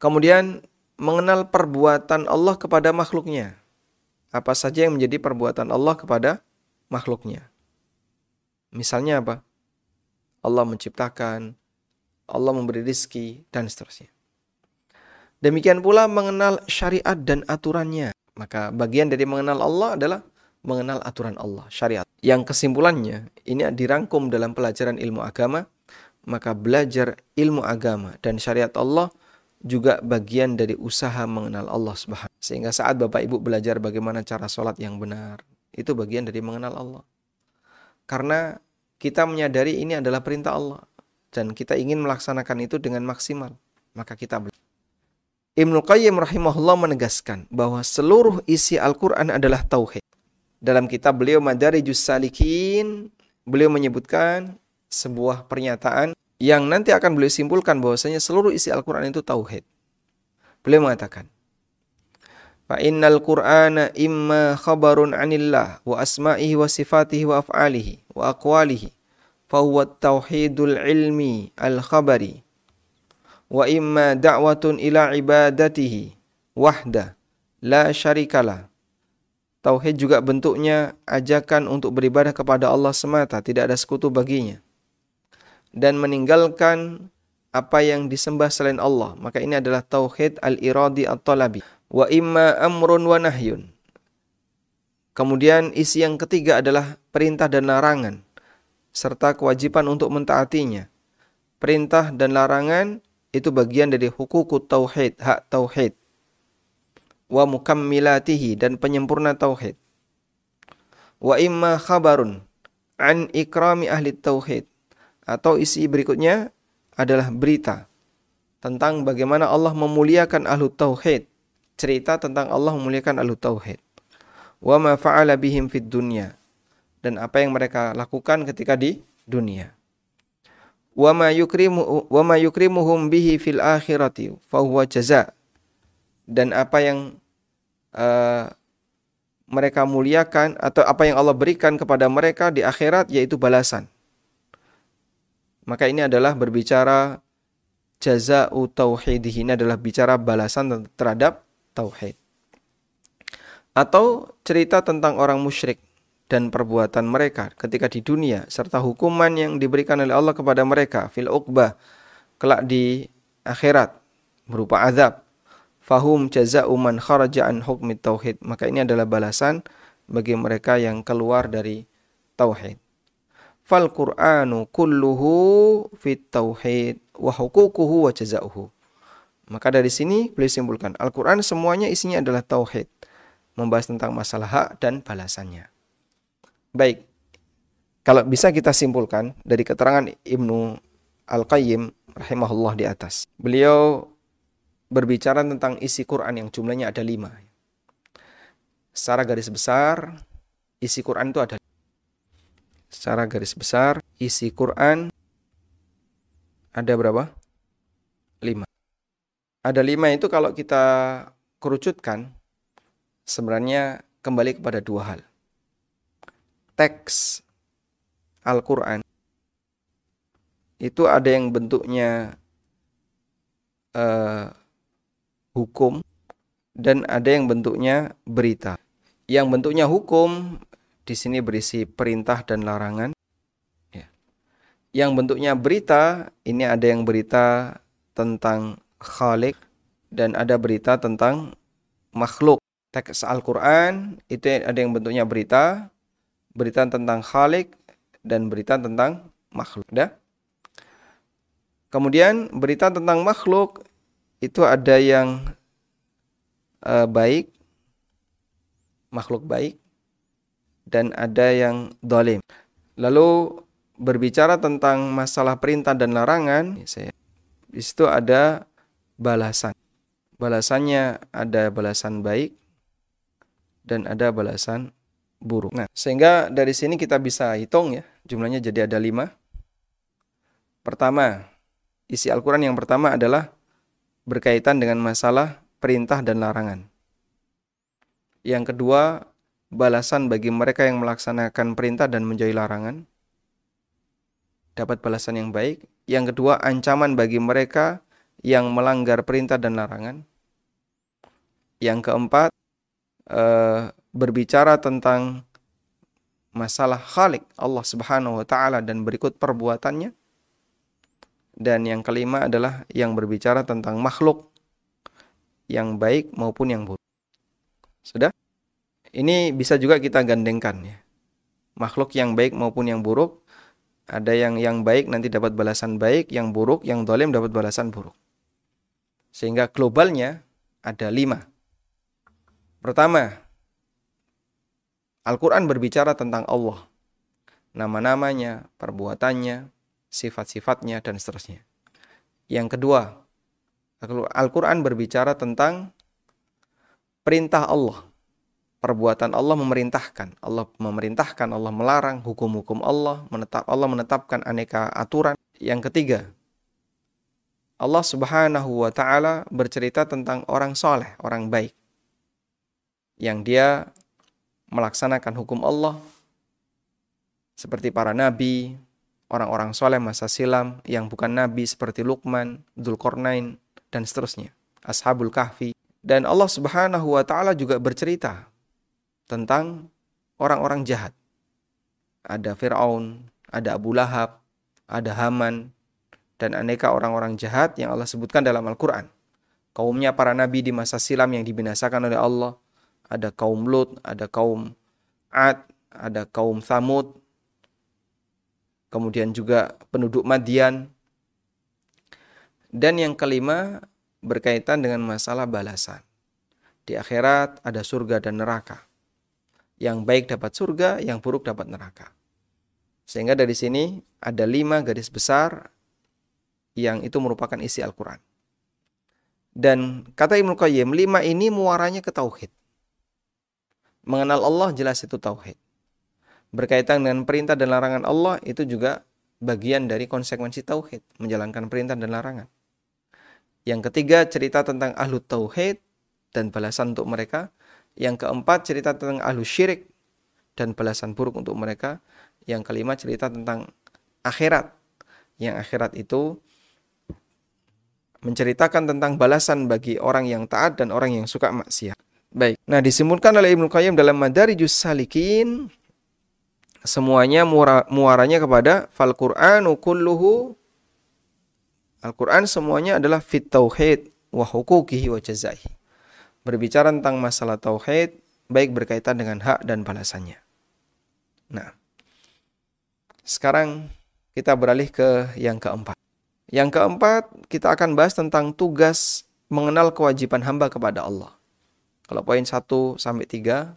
Kemudian mengenal perbuatan Allah kepada makhluknya. Apa saja yang menjadi perbuatan Allah kepada makhluknya. Misalnya apa? Allah menciptakan, Allah memberi rizki, dan seterusnya. Demikian pula mengenal syariat dan aturannya. Maka bagian dari mengenal Allah adalah mengenal aturan Allah, syariat. Yang kesimpulannya, ini dirangkum dalam pelajaran ilmu agama, maka belajar ilmu agama dan syariat Allah juga bagian dari usaha mengenal Allah Subhanahu. Sehingga saat Bapak Ibu belajar bagaimana cara sholat yang benar, itu bagian dari mengenal Allah. Karena kita menyadari ini adalah perintah Allah dan kita ingin melaksanakan itu dengan maksimal, maka kita belajar. Ibnu Qayyim rahimahullah menegaskan bahwa seluruh isi Al-Quran adalah tauhid. Dalam kitab beliau Madarijus Salikin, beliau menyebutkan sebuah pernyataan yang nanti akan beliau simpulkan bahwasanya seluruh isi Al-Quran itu tauhid. Beliau mengatakan, Fa innal Qur'ana imma khabarun 'anillah wa asma'ihi wa sifatihi wa af'alihi wa aqwalihi fa huwa tauhidul ilmi al-khabari wa imma da'watun ila ibadatihi wahda la syarikala Tauhid juga bentuknya ajakan untuk beribadah kepada Allah semata, tidak ada sekutu baginya dan meninggalkan apa yang disembah selain Allah. Maka ini adalah tauhid al-iradi at-talabi. Wa imma amrun wa nahyun. Kemudian isi yang ketiga adalah perintah dan larangan serta kewajiban untuk mentaatinya. Perintah dan larangan itu bagian dari hukukut tauhid, hak tauhid. Wa mukammilatihi dan penyempurna tauhid. Wa imma khabarun an ikrami ahli tauhid atau isi berikutnya adalah berita tentang bagaimana Allah memuliakan ahlu tauhid. Cerita tentang Allah memuliakan ahlu tauhid. Wa ma fa'ala bihim fid dunya. Dan apa yang mereka lakukan ketika di dunia. Wa ma yukrimu wa ma yukrimuhum bihi fil akhirati fa huwa jaza. Dan apa yang uh, mereka muliakan atau apa yang Allah berikan kepada mereka di akhirat yaitu balasan maka ini adalah berbicara jaza'u tauhidih ini adalah bicara balasan terhadap tauhid. Atau cerita tentang orang musyrik dan perbuatan mereka ketika di dunia serta hukuman yang diberikan oleh Allah kepada mereka fil uqbah kelak di akhirat berupa azab. Fahum jaza'u man kharaja an hukmi tauhid. Maka ini adalah balasan bagi mereka yang keluar dari tauhid fal Qur'anu kulluhu fit tauhid wa hukukuhu wa jazauhu. Maka dari sini beliau simpulkan Al-Qur'an semuanya isinya adalah tauhid, membahas tentang masalah hak dan balasannya. Baik. Kalau bisa kita simpulkan dari keterangan Ibnu Al-Qayyim rahimahullah di atas. Beliau berbicara tentang isi Quran yang jumlahnya ada lima. Secara garis besar, isi Quran itu ada secara garis besar isi Quran ada berapa? Lima. Ada lima itu kalau kita kerucutkan sebenarnya kembali kepada dua hal. Teks Al-Quran itu ada yang bentuknya uh, hukum dan ada yang bentuknya berita. Yang bentuknya hukum di sini berisi perintah dan larangan. Ya. Yang bentuknya berita, ini ada yang berita tentang khalik dan ada berita tentang makhluk. Teks Al-Quran itu ada yang bentuknya berita, berita tentang khalik dan berita tentang makhluk. Ya. Kemudian berita tentang makhluk itu ada yang uh, baik, makhluk baik, dan ada yang dolim. Lalu berbicara tentang masalah perintah dan larangan, di situ ada balasan. Balasannya ada balasan baik dan ada balasan buruk. Nah, sehingga dari sini kita bisa hitung ya, jumlahnya jadi ada lima. Pertama, isi Al-Quran yang pertama adalah berkaitan dengan masalah perintah dan larangan. Yang kedua, balasan bagi mereka yang melaksanakan perintah dan menjauhi larangan. Dapat balasan yang baik. Yang kedua, ancaman bagi mereka yang melanggar perintah dan larangan. Yang keempat, eh, berbicara tentang masalah khalik Allah Subhanahu wa taala dan berikut perbuatannya. Dan yang kelima adalah yang berbicara tentang makhluk yang baik maupun yang buruk. Sudah? Ini bisa juga kita gandengkan ya. Makhluk yang baik maupun yang buruk, ada yang yang baik nanti dapat balasan baik, yang buruk, yang dolim dapat balasan buruk. Sehingga globalnya ada lima. Pertama, Al-Quran berbicara tentang Allah. Nama-namanya, perbuatannya, sifat-sifatnya, dan seterusnya. Yang kedua, Al-Quran berbicara tentang perintah Allah perbuatan Allah memerintahkan. Allah memerintahkan, Allah melarang hukum-hukum Allah, menetap Allah menetapkan aneka aturan. Yang ketiga, Allah Subhanahu wa taala bercerita tentang orang soleh, orang baik. Yang dia melaksanakan hukum Allah seperti para nabi, orang-orang soleh masa silam yang bukan nabi seperti Luqman, Dzulqarnain dan seterusnya, Ashabul Kahfi. Dan Allah Subhanahu wa taala juga bercerita tentang orang-orang jahat. Ada Fir'aun, ada Abu Lahab, ada Haman, dan aneka orang-orang jahat yang Allah sebutkan dalam Al-Quran. Kaumnya para nabi di masa silam yang dibinasakan oleh Allah. Ada kaum Lut, ada kaum Ad, ada kaum Thamud, kemudian juga penduduk Madian. Dan yang kelima berkaitan dengan masalah balasan. Di akhirat ada surga dan neraka. Yang baik dapat surga, yang buruk dapat neraka. Sehingga dari sini ada lima garis besar yang itu merupakan isi Al-Quran. Dan kata Ibnu Qayyim, lima ini muaranya ke tauhid. Mengenal Allah jelas itu tauhid. Berkaitan dengan perintah dan larangan Allah itu juga bagian dari konsekuensi tauhid, menjalankan perintah dan larangan. Yang ketiga cerita tentang ahlu tauhid dan balasan untuk mereka. Yang keempat cerita tentang ahlu syirik dan balasan buruk untuk mereka. Yang kelima cerita tentang akhirat. Yang akhirat itu menceritakan tentang balasan bagi orang yang taat dan orang yang suka maksiat. Baik. Nah, disimpulkan oleh Ibnu Qayyim dalam Madarijus Salikin semuanya muaranya kepada fal Qur'anu kulluhu Al-Qur'an semuanya adalah fit tauhid wa huquqihi wa jazaihi berbicara tentang masalah tauhid baik berkaitan dengan hak dan balasannya. Nah, sekarang kita beralih ke yang keempat. Yang keempat, kita akan bahas tentang tugas mengenal kewajiban hamba kepada Allah. Kalau poin 1 sampai 3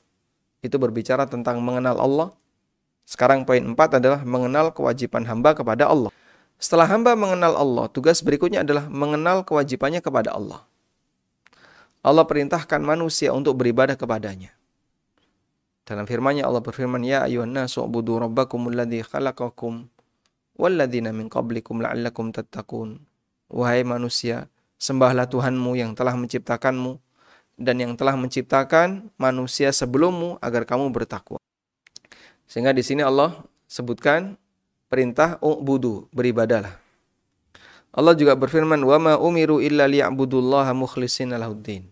itu berbicara tentang mengenal Allah. Sekarang poin 4 adalah mengenal kewajiban hamba kepada Allah. Setelah hamba mengenal Allah, tugas berikutnya adalah mengenal kewajibannya kepada Allah. Allah perintahkan manusia untuk beribadah kepadanya. Dalam firman-Nya Allah berfirman, "Ya ayuhan nasu ubudu rabbakumul ladzi khalaqakum walladzina min qablikum la'allakum tattaqun." Wahai manusia, sembahlah Tuhanmu yang telah menciptakanmu dan yang telah menciptakan manusia sebelummu agar kamu bertakwa. Sehingga di sini Allah sebutkan perintah ubudu, beribadalah. Allah juga berfirman, "Wa ma umiru illa liya'budullaha mukhlishina lahuddin."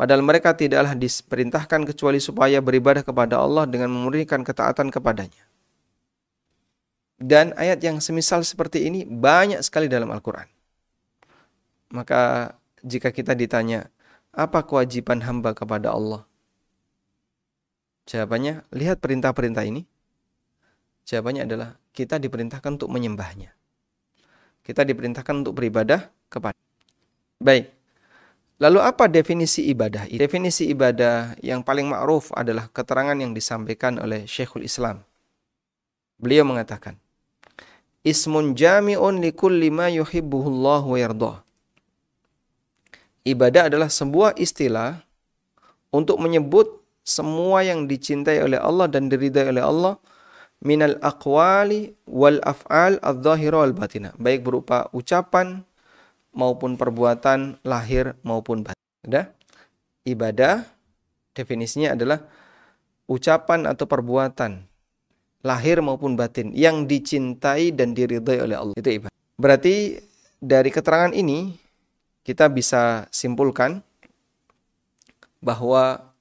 Padahal mereka tidaklah diperintahkan kecuali supaya beribadah kepada Allah dengan memurnikan ketaatan kepadanya. Dan ayat yang semisal seperti ini banyak sekali dalam Al-Quran. Maka jika kita ditanya, apa kewajiban hamba kepada Allah? Jawabannya, lihat perintah-perintah ini. Jawabannya adalah, kita diperintahkan untuk menyembahnya. Kita diperintahkan untuk beribadah kepada. Baik, Lalu apa definisi ibadah? Definisi ibadah yang paling ma'ruf adalah keterangan yang disampaikan oleh Syekhul Islam. Beliau mengatakan, Ismun jami'un likulli ma yuhibbuhullah wa yardah. Ibadah adalah sebuah istilah untuk menyebut semua yang dicintai oleh Allah dan diridai oleh Allah minal aqwali wal af'al adh-dhahira wal batina, baik berupa ucapan, maupun perbuatan lahir maupun batin. Sudah? Ibadah definisinya adalah ucapan atau perbuatan lahir maupun batin yang dicintai dan diridhai oleh Allah. Itu ibadah. Berarti dari keterangan ini kita bisa simpulkan bahwa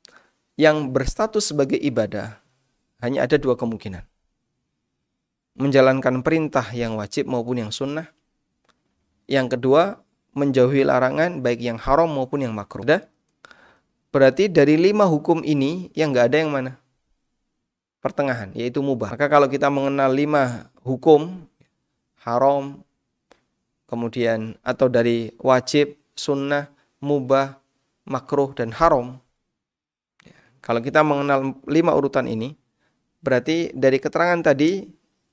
yang berstatus sebagai ibadah hanya ada dua kemungkinan. Menjalankan perintah yang wajib maupun yang sunnah yang kedua, menjauhi larangan baik yang haram maupun yang makruh. Berarti dari lima hukum ini yang nggak ada yang mana? Pertengahan, yaitu mubah. Maka kalau kita mengenal lima hukum, haram, kemudian atau dari wajib, sunnah, mubah, makruh, dan haram. Ya, kalau kita mengenal lima urutan ini, berarti dari keterangan tadi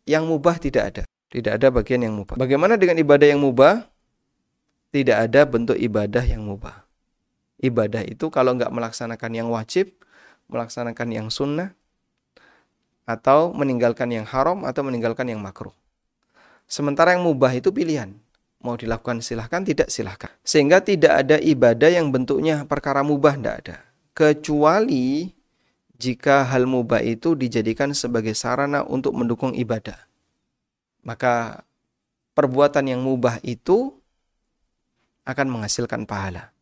yang mubah tidak ada. Tidak ada bagian yang mubah. Bagaimana dengan ibadah yang mubah? Tidak ada bentuk ibadah yang mubah. Ibadah itu kalau nggak melaksanakan yang wajib, melaksanakan yang sunnah, atau meninggalkan yang haram, atau meninggalkan yang makruh. Sementara yang mubah itu pilihan. Mau dilakukan silahkan, tidak silahkan. Sehingga tidak ada ibadah yang bentuknya perkara mubah, tidak ada. Kecuali jika hal mubah itu dijadikan sebagai sarana untuk mendukung ibadah. Maka perbuatan yang mubah itu akan menghasilkan pahala.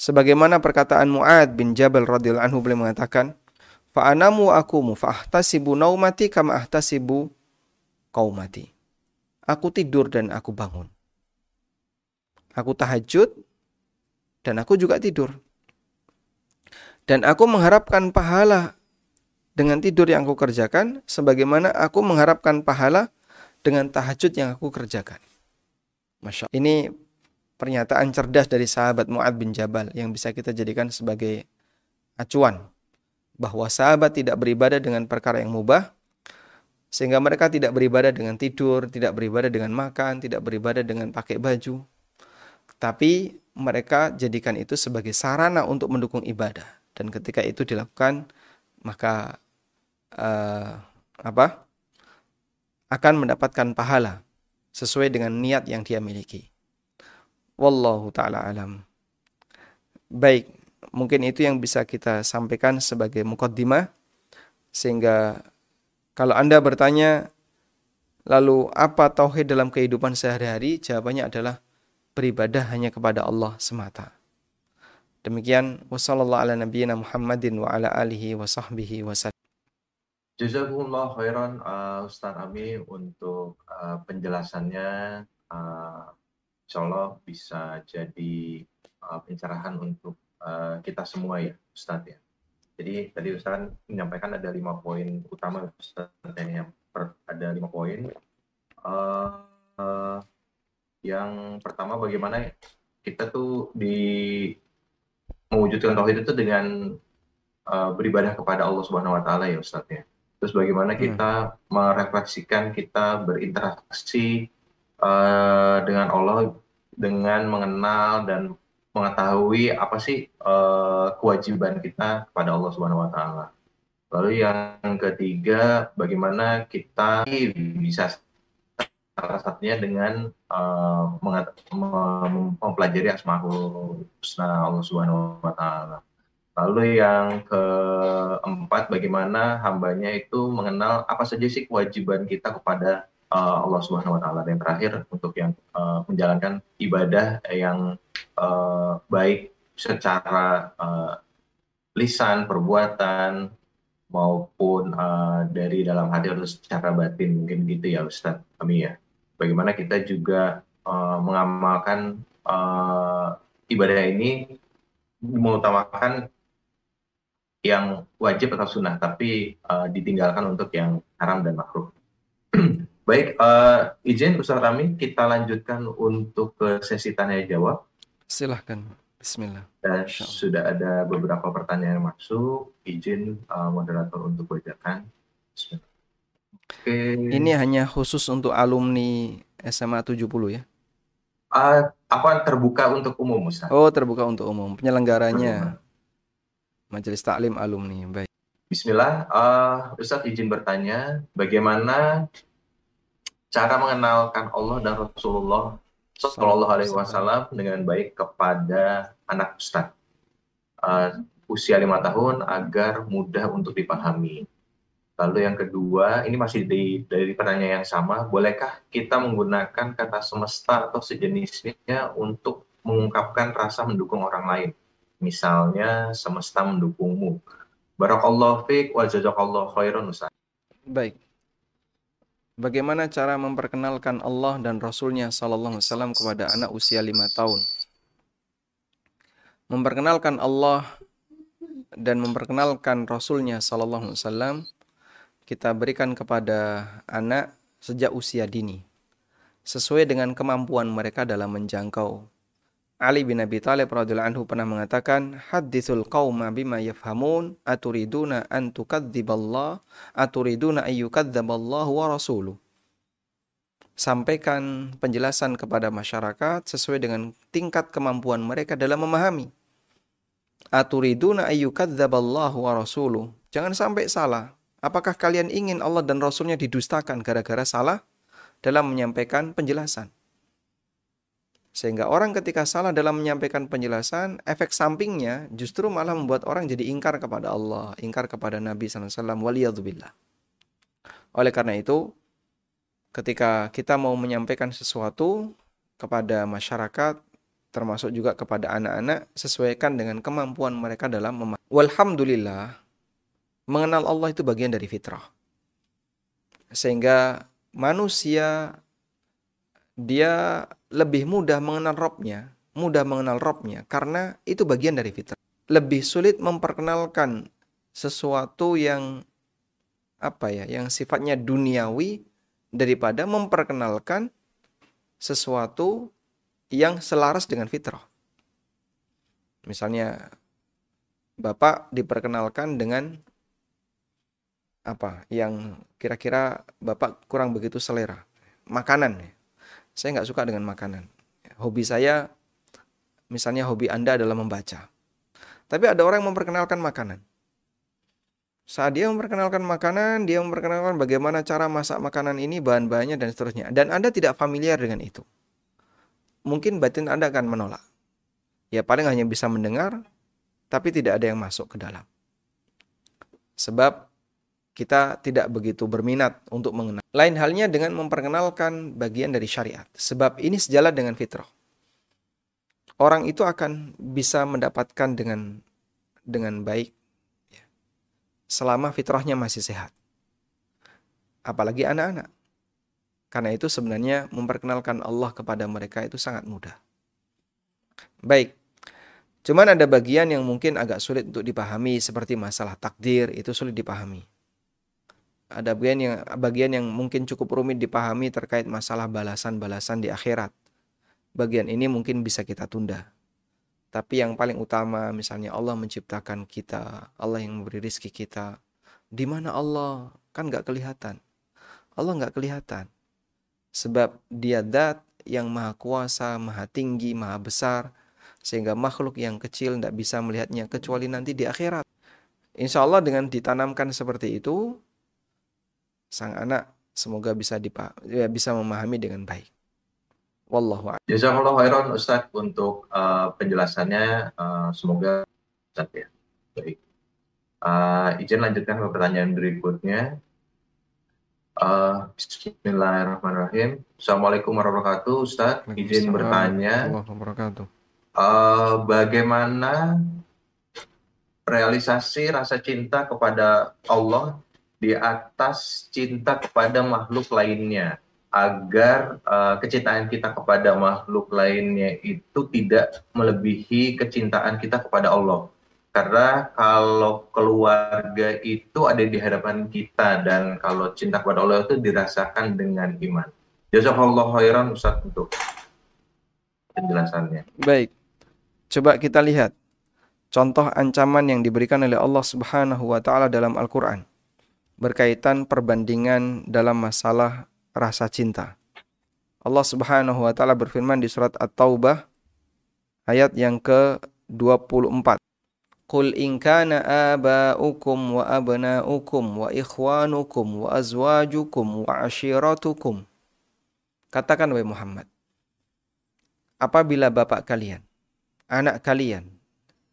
Sebagaimana perkataan Mu'ad bin Jabal radhiyallahu anhu beliau mengatakan, "Fa'anamu akumu fa'ahtasibu naumati kama ahtasibu qaumati." Aku tidur dan aku bangun. Aku tahajud dan aku juga tidur. Dan aku mengharapkan pahala dengan tidur yang aku kerjakan sebagaimana aku mengharapkan pahala dengan tahajud yang aku kerjakan. Masya Allah. Ini pernyataan cerdas dari sahabat Mu'ad bin Jabal yang bisa kita jadikan sebagai acuan bahwa sahabat tidak beribadah dengan perkara yang mubah sehingga mereka tidak beribadah dengan tidur, tidak beribadah dengan makan, tidak beribadah dengan pakai baju. Tapi mereka jadikan itu sebagai sarana untuk mendukung ibadah dan ketika itu dilakukan maka uh, apa? akan mendapatkan pahala sesuai dengan niat yang dia miliki. Wallahu taala alam. Baik, mungkin itu yang bisa kita sampaikan sebagai mukaddimah sehingga kalau Anda bertanya lalu apa tauhid dalam kehidupan sehari-hari? Jawabannya adalah beribadah hanya kepada Allah semata. Demikian wasallallahu ala nabiyyina Muhammadin wa ala alihi wa sahbihi. Jazakumullah khairan uh, Ustaz Ami untuk uh, penjelasannya uh, insya Allah bisa jadi uh, pencerahan untuk uh, kita semua ya Ustadz ya. Jadi tadi Ustadz menyampaikan ada lima poin utama Ustadz yang per, ada lima poin. Uh, uh, yang pertama bagaimana kita tuh di mewujudkan tauhid itu dengan uh, beribadah kepada Allah Subhanahu Wa Taala ya Ustadz ya. Terus bagaimana hmm. kita merefleksikan kita berinteraksi uh, dengan Allah dengan mengenal dan mengetahui apa sih uh, kewajiban kita kepada Allah Subhanahu wa taala. Lalu yang ketiga, bagaimana kita bisa salah satunya dengan uh, mempelajari asmaul husna Allah Subhanahu wa taala. Lalu yang keempat, bagaimana hambanya itu mengenal apa saja sih kewajiban kita kepada uh, Allah Subhanahu wa taala. Dan terakhir untuk yang uh, menjalankan ibadah yang uh, baik secara uh, lisan, perbuatan maupun uh, dari dalam hati atau secara batin mungkin gitu ya Ustadz kami ya. Bagaimana kita juga uh, mengamalkan uh, ibadah ini mengutamakan yang wajib atau sunnah, tapi uh, ditinggalkan untuk yang haram dan makruh. [CLEARS THROAT] Baik, uh, izin Ustaz Rami, kita lanjutkan untuk ke sesi tanya jawab. Silahkan, Bismillah. Dan sudah ada beberapa pertanyaan yang masuk. Izin uh, moderator untuk bacakan. Oke. Ini hanya khusus untuk alumni SMA 70 ya? Uh, apa terbuka untuk umum, Ustaz? Oh, terbuka untuk umum. Penyelenggaranya Majelis Taklim Alumni. Baik. Bismillah, uh, Ustadz izin bertanya, bagaimana cara mengenalkan Allah dan Rasulullah Shallallahu Alaihi Wasallam dengan baik kepada anak ustaz uh, usia lima tahun agar mudah untuk dipahami. Lalu yang kedua, ini masih di, dari pertanyaan yang sama, bolehkah kita menggunakan kata semesta atau sejenisnya untuk mengungkapkan rasa mendukung orang lain? Misalnya semesta mendukungmu. Barakallahu fiq wa jazakallahu khairan. Baik. Bagaimana cara memperkenalkan Allah dan Rasulnya Sallallahu Alaihi Wasallam kepada anak usia lima tahun? Memperkenalkan Allah dan memperkenalkan Rasulnya Sallallahu Alaihi Wasallam kita berikan kepada anak sejak usia dini sesuai dengan kemampuan mereka dalam menjangkau. Ali bin Abi Thalib radhiyallahu anhu pernah mengatakan, "Haditsul qauma bima yafhamun, aturiduna an tukadziballah, aturiduna ayyukadziballahu wa rasuluh." Sampaikan penjelasan kepada masyarakat sesuai dengan tingkat kemampuan mereka dalam memahami. Aturiduna ayyukadziballahu wa rasuluh. Jangan sampai salah. Apakah kalian ingin Allah dan Rasulnya didustakan gara-gara salah dalam menyampaikan penjelasan. Sehingga orang ketika salah dalam menyampaikan penjelasan, efek sampingnya justru malah membuat orang jadi ingkar kepada Allah, ingkar kepada Nabi SAW, waliyadzubillah. Oleh karena itu, ketika kita mau menyampaikan sesuatu kepada masyarakat, termasuk juga kepada anak-anak, sesuaikan dengan kemampuan mereka dalam memahami. Walhamdulillah, mengenal Allah itu bagian dari fitrah. Sehingga manusia dia lebih mudah mengenal Robnya, mudah mengenal Robnya karena itu bagian dari fitrah. Lebih sulit memperkenalkan sesuatu yang apa ya, yang sifatnya duniawi daripada memperkenalkan sesuatu yang selaras dengan fitrah. Misalnya Bapak diperkenalkan dengan apa yang kira-kira Bapak kurang begitu selera? Makanan. Saya nggak suka dengan makanan. Hobi saya, misalnya hobi Anda adalah membaca. Tapi ada orang yang memperkenalkan makanan. Saat dia memperkenalkan makanan, dia memperkenalkan bagaimana cara masak makanan ini, bahan-bahannya, dan seterusnya. Dan Anda tidak familiar dengan itu. Mungkin batin Anda akan menolak. Ya paling hanya bisa mendengar, tapi tidak ada yang masuk ke dalam. Sebab kita tidak begitu berminat untuk mengenal. Lain halnya dengan memperkenalkan bagian dari syariat. Sebab ini sejalan dengan fitrah. Orang itu akan bisa mendapatkan dengan dengan baik ya, selama fitrahnya masih sehat. Apalagi anak-anak. Karena itu sebenarnya memperkenalkan Allah kepada mereka itu sangat mudah. Baik. Cuman ada bagian yang mungkin agak sulit untuk dipahami seperti masalah takdir itu sulit dipahami ada bagian yang bagian yang mungkin cukup rumit dipahami terkait masalah balasan-balasan di akhirat. Bagian ini mungkin bisa kita tunda. Tapi yang paling utama misalnya Allah menciptakan kita, Allah yang memberi rizki kita. Di mana Allah? Kan nggak kelihatan. Allah nggak kelihatan. Sebab dia dat yang maha kuasa, maha tinggi, maha besar. Sehingga makhluk yang kecil tidak bisa melihatnya kecuali nanti di akhirat. Insya Allah dengan ditanamkan seperti itu, sang anak semoga bisa dipa ya, bisa memahami dengan baik. Wallahu a'lam. Jazakallahu khairan Ustaz untuk uh, penjelasannya uh, semoga Ustaz ya. Baik. Uh, izin lanjutkan ke pertanyaan berikutnya. Uh, Bismillahirrahmanirrahim. Assalamualaikum warahmatullahi wabarakatuh. Ustaz, izin bertanya. Uh, bagaimana realisasi rasa cinta kepada Allah di atas cinta kepada makhluk lainnya agar uh, kecintaan kita kepada makhluk lainnya itu tidak melebihi kecintaan kita kepada Allah. Karena kalau keluarga itu ada di hadapan kita dan kalau cinta kepada Allah itu dirasakan dengan iman. Jazakallah khairan Ustaz untuk penjelasannya. Baik. Coba kita lihat contoh ancaman yang diberikan oleh Allah Subhanahu wa taala dalam Al-Qur'an berkaitan perbandingan dalam masalah rasa cinta. Allah Subhanahu wa taala berfirman di surat At-Taubah ayat yang ke-24. Qul in kana aba'ukum wa abna'ukum wa ikhwanukum wa azwajukum wa ashiratukum. Katakan wahai Muhammad, apabila bapak kalian, anak kalian,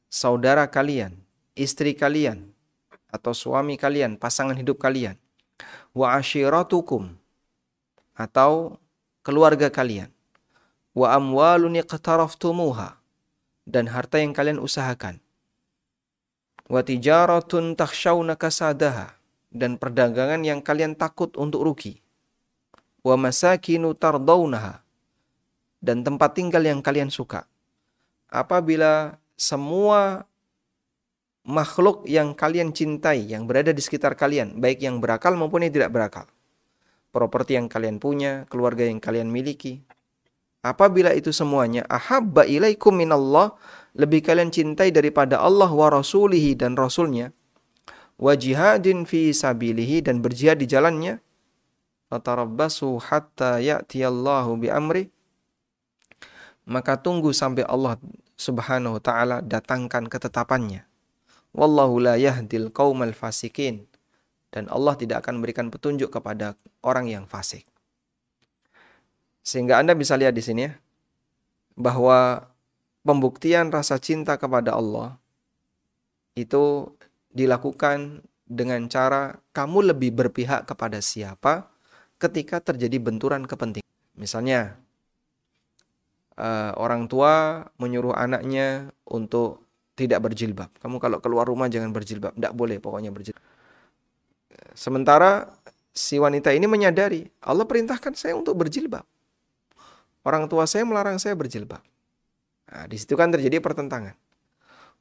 saudara kalian, istri kalian, atau suami kalian, pasangan hidup kalian. Wa ashiratukum atau keluarga kalian. Wa amwalun iqtaraftumuha dan harta yang kalian usahakan. Wa tijaratun takhshawna kasadaha dan perdagangan yang kalian takut untuk rugi. Wa masakinu tardawnaha dan tempat tinggal yang kalian suka. Apabila semua makhluk yang kalian cintai, yang berada di sekitar kalian, baik yang berakal maupun yang tidak berakal. Properti yang kalian punya, keluarga yang kalian miliki. Apabila itu semuanya ahabba ilaikum minallah, lebih kalian cintai daripada Allah wa rasulihi dan rasulnya, wa jihadin fi sabilihi dan berjihad di jalannya, fatarabbasu hatta ya'tiyallahu bi amri, maka tunggu sampai Allah Subhanahu wa taala datangkan ketetapannya Wallahu la yahdil qaumal fasikin. Dan Allah tidak akan memberikan petunjuk kepada orang yang fasik. Sehingga Anda bisa lihat di sini ya, bahwa pembuktian rasa cinta kepada Allah itu dilakukan dengan cara kamu lebih berpihak kepada siapa ketika terjadi benturan kepentingan. Misalnya, uh, orang tua menyuruh anaknya untuk tidak berjilbab. Kamu kalau keluar rumah jangan berjilbab. Tidak boleh pokoknya berjilbab. Sementara si wanita ini menyadari Allah perintahkan saya untuk berjilbab. Orang tua saya melarang saya berjilbab. Nah, di situ kan terjadi pertentangan.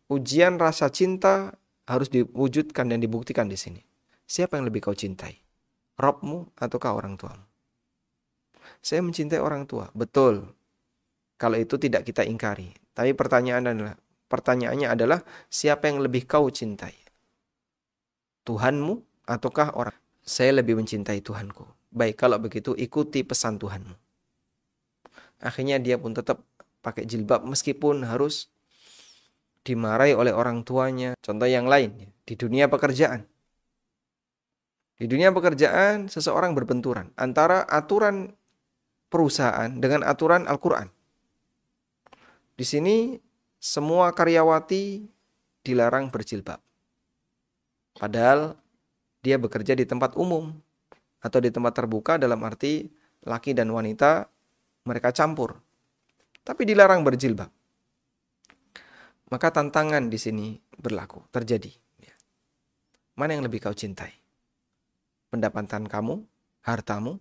Ujian rasa cinta harus diwujudkan dan dibuktikan di sini. Siapa yang lebih kau cintai? Robmu ataukah orang tuamu? Saya mencintai orang tua, betul. Kalau itu tidak kita ingkari. Tapi pertanyaan adalah, Pertanyaannya adalah siapa yang lebih kau cintai? Tuhanmu ataukah orang? Saya lebih mencintai Tuhanku. Baik, kalau begitu ikuti pesan Tuhanmu. Akhirnya dia pun tetap pakai jilbab meskipun harus dimarahi oleh orang tuanya. Contoh yang lain, di dunia pekerjaan. Di dunia pekerjaan, seseorang berbenturan antara aturan perusahaan dengan aturan Al-Quran. Di sini semua karyawati dilarang berjilbab. Padahal dia bekerja di tempat umum atau di tempat terbuka dalam arti laki dan wanita mereka campur. Tapi dilarang berjilbab. Maka tantangan di sini berlaku, terjadi. Ya. Mana yang lebih kau cintai? Pendapatan kamu, hartamu,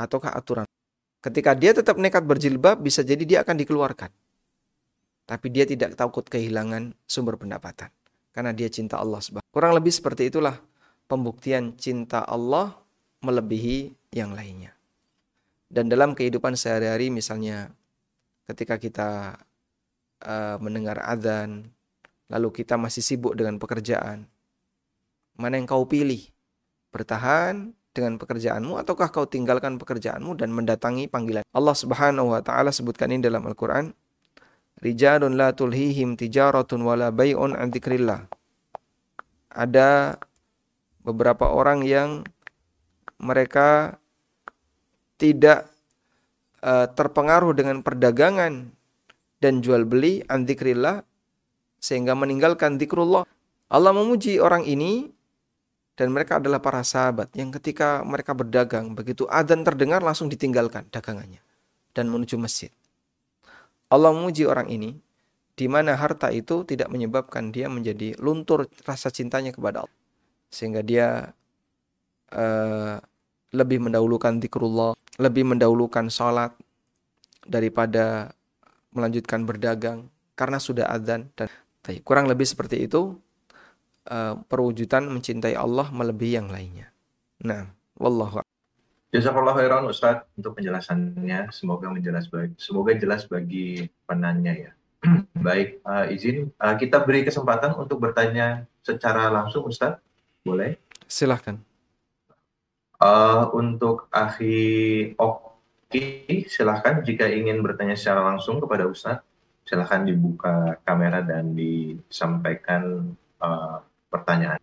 ataukah aturan? Ketika dia tetap nekat berjilbab, bisa jadi dia akan dikeluarkan tapi dia tidak takut kehilangan sumber pendapatan. Karena dia cinta Allah subhanahu kurang lebih seperti itulah pembuktian cinta Allah melebihi yang lainnya. Dan dalam kehidupan sehari-hari misalnya ketika kita uh, mendengar adzan lalu kita masih sibuk dengan pekerjaan mana yang kau pilih? Bertahan dengan pekerjaanmu ataukah kau tinggalkan pekerjaanmu dan mendatangi panggilan Allah Subhanahu wa taala? Sebutkan ini dalam Al-Qur'an Rijalun la tulhihim tijaratun wala bay'un an dzikrillah. Ada beberapa orang yang mereka tidak uh, terpengaruh dengan perdagangan dan jual beli an dzikrillah sehingga meninggalkan zikrullah. Allah memuji orang ini dan mereka adalah para sahabat yang ketika mereka berdagang begitu adzan terdengar langsung ditinggalkan dagangannya dan menuju masjid. Allah memuji orang ini di mana harta itu tidak menyebabkan dia menjadi luntur rasa cintanya kepada Allah sehingga dia uh, lebih mendahulukan zikrullah, lebih mendahulukan sholat daripada melanjutkan berdagang karena sudah adzan dan kurang lebih seperti itu uh, perwujudan mencintai Allah melebihi yang lainnya. Nah, wallahu Jazakallah khairan Ustadz untuk penjelasannya. Semoga menjelas bagi, semoga jelas bagi penanya ya. [CLEARS THROAT] Baik, uh, izin uh, kita beri kesempatan untuk bertanya secara langsung Ustadz. Boleh? Silahkan. Uh, untuk Ahi Oki, silahkan jika ingin bertanya secara langsung kepada Ustadz, silahkan dibuka kamera dan disampaikan uh, pertanyaan.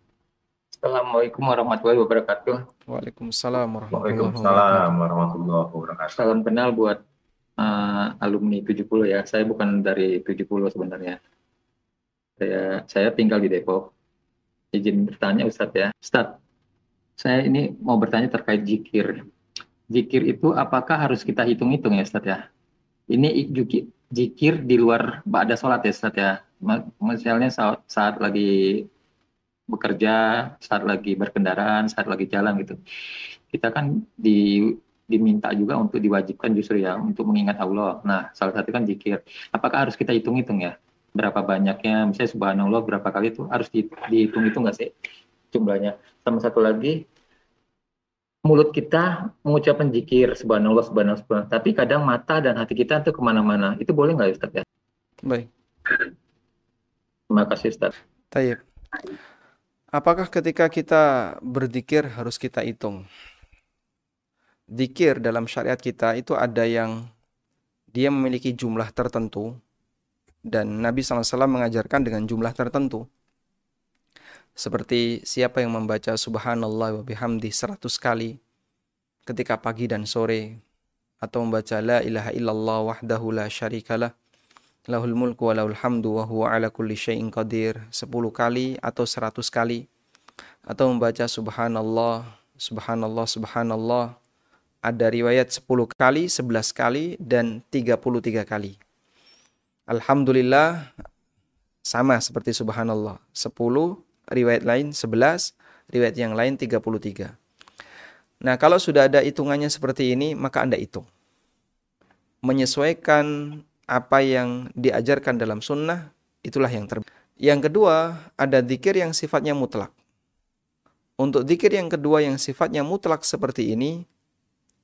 Assalamualaikum warahmatullahi wabarakatuh. Waalaikumsalam warahmatullahi wabarakatuh. Salam kenal buat uh, alumni 70 ya. Saya bukan dari 70 sebenarnya. Saya saya tinggal di Depok. Izin bertanya Ustadz ya. Ustadz, saya ini mau bertanya terkait jikir. Jikir itu apakah harus kita hitung-hitung ya Ustadz ya? Ini jikir di luar ba'da sholat ya Ustadz ya. Misalnya saat, saat lagi bekerja, saat lagi berkendaraan, saat lagi jalan gitu. Kita kan di diminta juga untuk diwajibkan justru ya untuk mengingat Allah. Nah, salah satu kan zikir. Apakah harus kita hitung-hitung ya? berapa banyaknya misalnya subhanallah berapa kali itu harus dihitung itu nggak sih jumlahnya sama satu lagi mulut kita mengucapkan jikir subhanallah subhanallah subhanallah tapi kadang mata dan hati kita tuh ke mana-mana itu boleh nggak Ustaz ya baik terima kasih Ustaz Tayyip. Apakah ketika kita berzikir harus kita hitung? Zikir dalam syariat kita itu ada yang dia memiliki jumlah tertentu dan Nabi SAW mengajarkan dengan jumlah tertentu. Seperti siapa yang membaca subhanallah wa bihamdi 100 kali ketika pagi dan sore atau membaca la ilaha illallah wahdahu la syarikalah lahul mulku wa lahul hamdu wa huwa ala kulli syai'in qadir 10 kali atau 100 kali atau membaca subhanallah subhanallah subhanallah ada riwayat 10 kali, 11 kali dan 33 kali. Alhamdulillah sama seperti subhanallah. 10 riwayat lain 11, riwayat yang lain 33. Nah, kalau sudah ada hitungannya seperti ini, maka Anda hitung. Menyesuaikan apa yang diajarkan dalam sunnah, itulah yang terbaik. Yang kedua, ada zikir yang sifatnya mutlak. Untuk zikir yang kedua yang sifatnya mutlak seperti ini,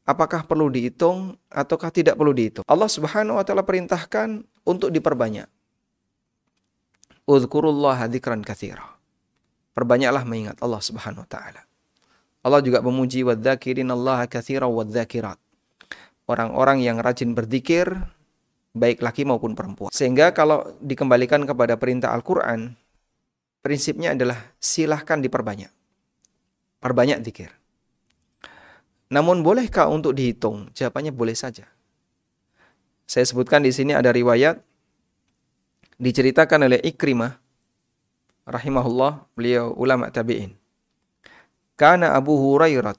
apakah perlu dihitung ataukah tidak perlu dihitung? Allah Subhanahu wa taala perintahkan untuk diperbanyak. Udzkurullaha dzikran katsira. Perbanyaklah mengingat Allah Subhanahu wa taala. Allah juga memuji wadzakirinallaha katsira wadzakirat. Orang-orang yang rajin berzikir baik laki maupun perempuan. Sehingga kalau dikembalikan kepada perintah Al-Qur'an, prinsipnya adalah silahkan diperbanyak. Perbanyak zikir. Namun bolehkah untuk dihitung? Jawabannya boleh saja. Saya sebutkan di sini ada riwayat diceritakan oleh Ikrimah rahimahullah, beliau ulama tabi'in. Kana Abu Hurairah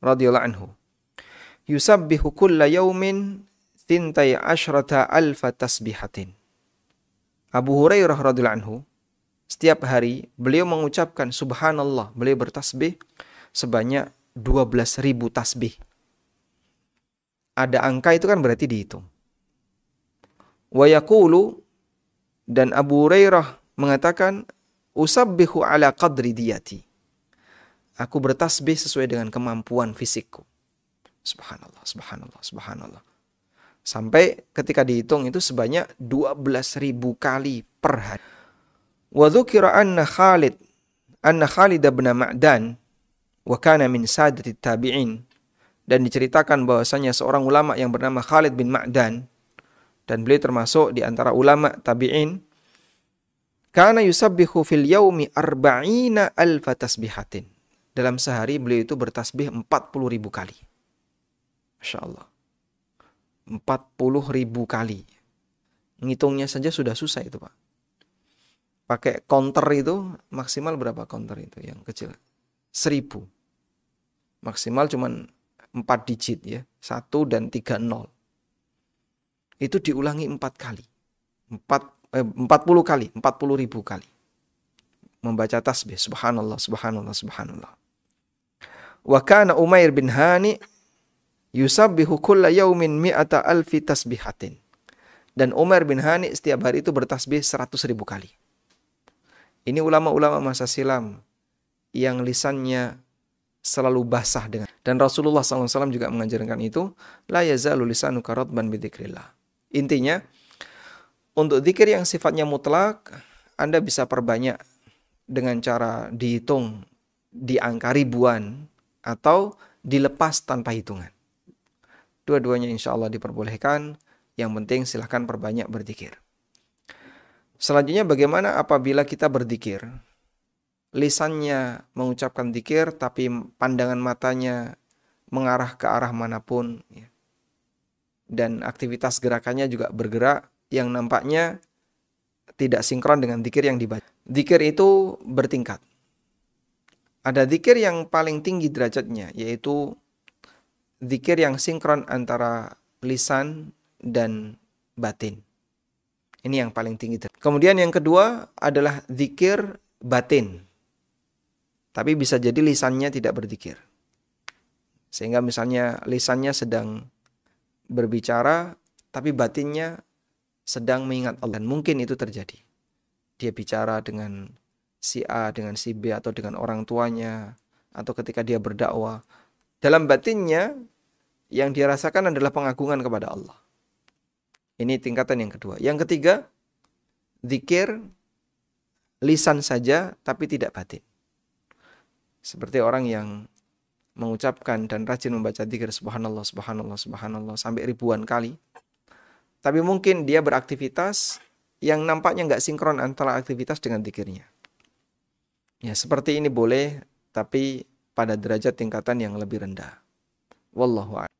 radhiyallahu anhu yusabbihu kulla yaumin tintai asyrata alfa tasbihatin. Abu Hurairah radhiyallahu anhu setiap hari beliau mengucapkan subhanallah, beliau bertasbih sebanyak 12.000 tasbih. Ada angka itu kan berarti dihitung. Wa dan Abu Hurairah mengatakan usabbihu ala qadri diyati. Aku bertasbih sesuai dengan kemampuan fisikku. Subhanallah, subhanallah, subhanallah. Sampai ketika dihitung itu sebanyak 12.000 kali per hari. Wa dzukira anna Khalid anna Khalid bin Ma'dan wa kana min sadati tabi'in. Dan diceritakan bahwasanya seorang ulama yang bernama Khalid bin Ma'dan dan beliau termasuk di antara ulama tabi'in kana yusabbihu fil yaumi arba'ina alfa tasbihatin. Dalam sehari beliau itu bertasbih 40 ribu kali. Masya Allah 40 ribu kali ngitungnya saja sudah susah itu Pak pakai counter itu maksimal berapa counter itu yang kecil seribu. Maksimal cuman empat digit ya. Satu dan tiga nol. Itu diulangi empat kali. Empat, eh, empat puluh kali. Empat puluh ribu kali. Membaca tasbih. Subhanallah, subhanallah, subhanallah. Wa kana Umair bin Hani yusabbihu kulla yaumin mi'ata alfi tasbihatin. Dan Umar bin Hani setiap hari itu bertasbih seratus ribu kali. Ini ulama-ulama masa silam yang lisannya selalu basah dengan dan Rasulullah SAW juga mengajarkan itu la yazalu lisanuka radban bidzikrillah. Intinya untuk zikir yang sifatnya mutlak Anda bisa perbanyak dengan cara dihitung di angka ribuan atau dilepas tanpa hitungan. Dua-duanya insya Allah diperbolehkan. Yang penting silahkan perbanyak berzikir. Selanjutnya bagaimana apabila kita berzikir? lisannya mengucapkan dikir tapi pandangan matanya mengarah ke arah mana pun ya. dan aktivitas gerakannya juga bergerak yang nampaknya tidak sinkron dengan dikir yang dibaca. Dikir itu bertingkat. Ada dikir yang paling tinggi derajatnya yaitu dikir yang sinkron antara lisan dan batin. Ini yang paling tinggi. Kemudian yang kedua adalah zikir batin tapi bisa jadi lisannya tidak berzikir. Sehingga misalnya lisannya sedang berbicara, tapi batinnya sedang mengingat Allah. Dan mungkin itu terjadi. Dia bicara dengan si A, dengan si B, atau dengan orang tuanya, atau ketika dia berdakwah. Dalam batinnya, yang dia rasakan adalah pengagungan kepada Allah. Ini tingkatan yang kedua. Yang ketiga, zikir lisan saja tapi tidak batin. Seperti orang yang mengucapkan dan rajin membaca zikir subhanallah subhanallah subhanallah sampai ribuan kali. Tapi mungkin dia beraktivitas yang nampaknya nggak sinkron antara aktivitas dengan zikirnya. Ya, seperti ini boleh tapi pada derajat tingkatan yang lebih rendah. Wallahu a'lam.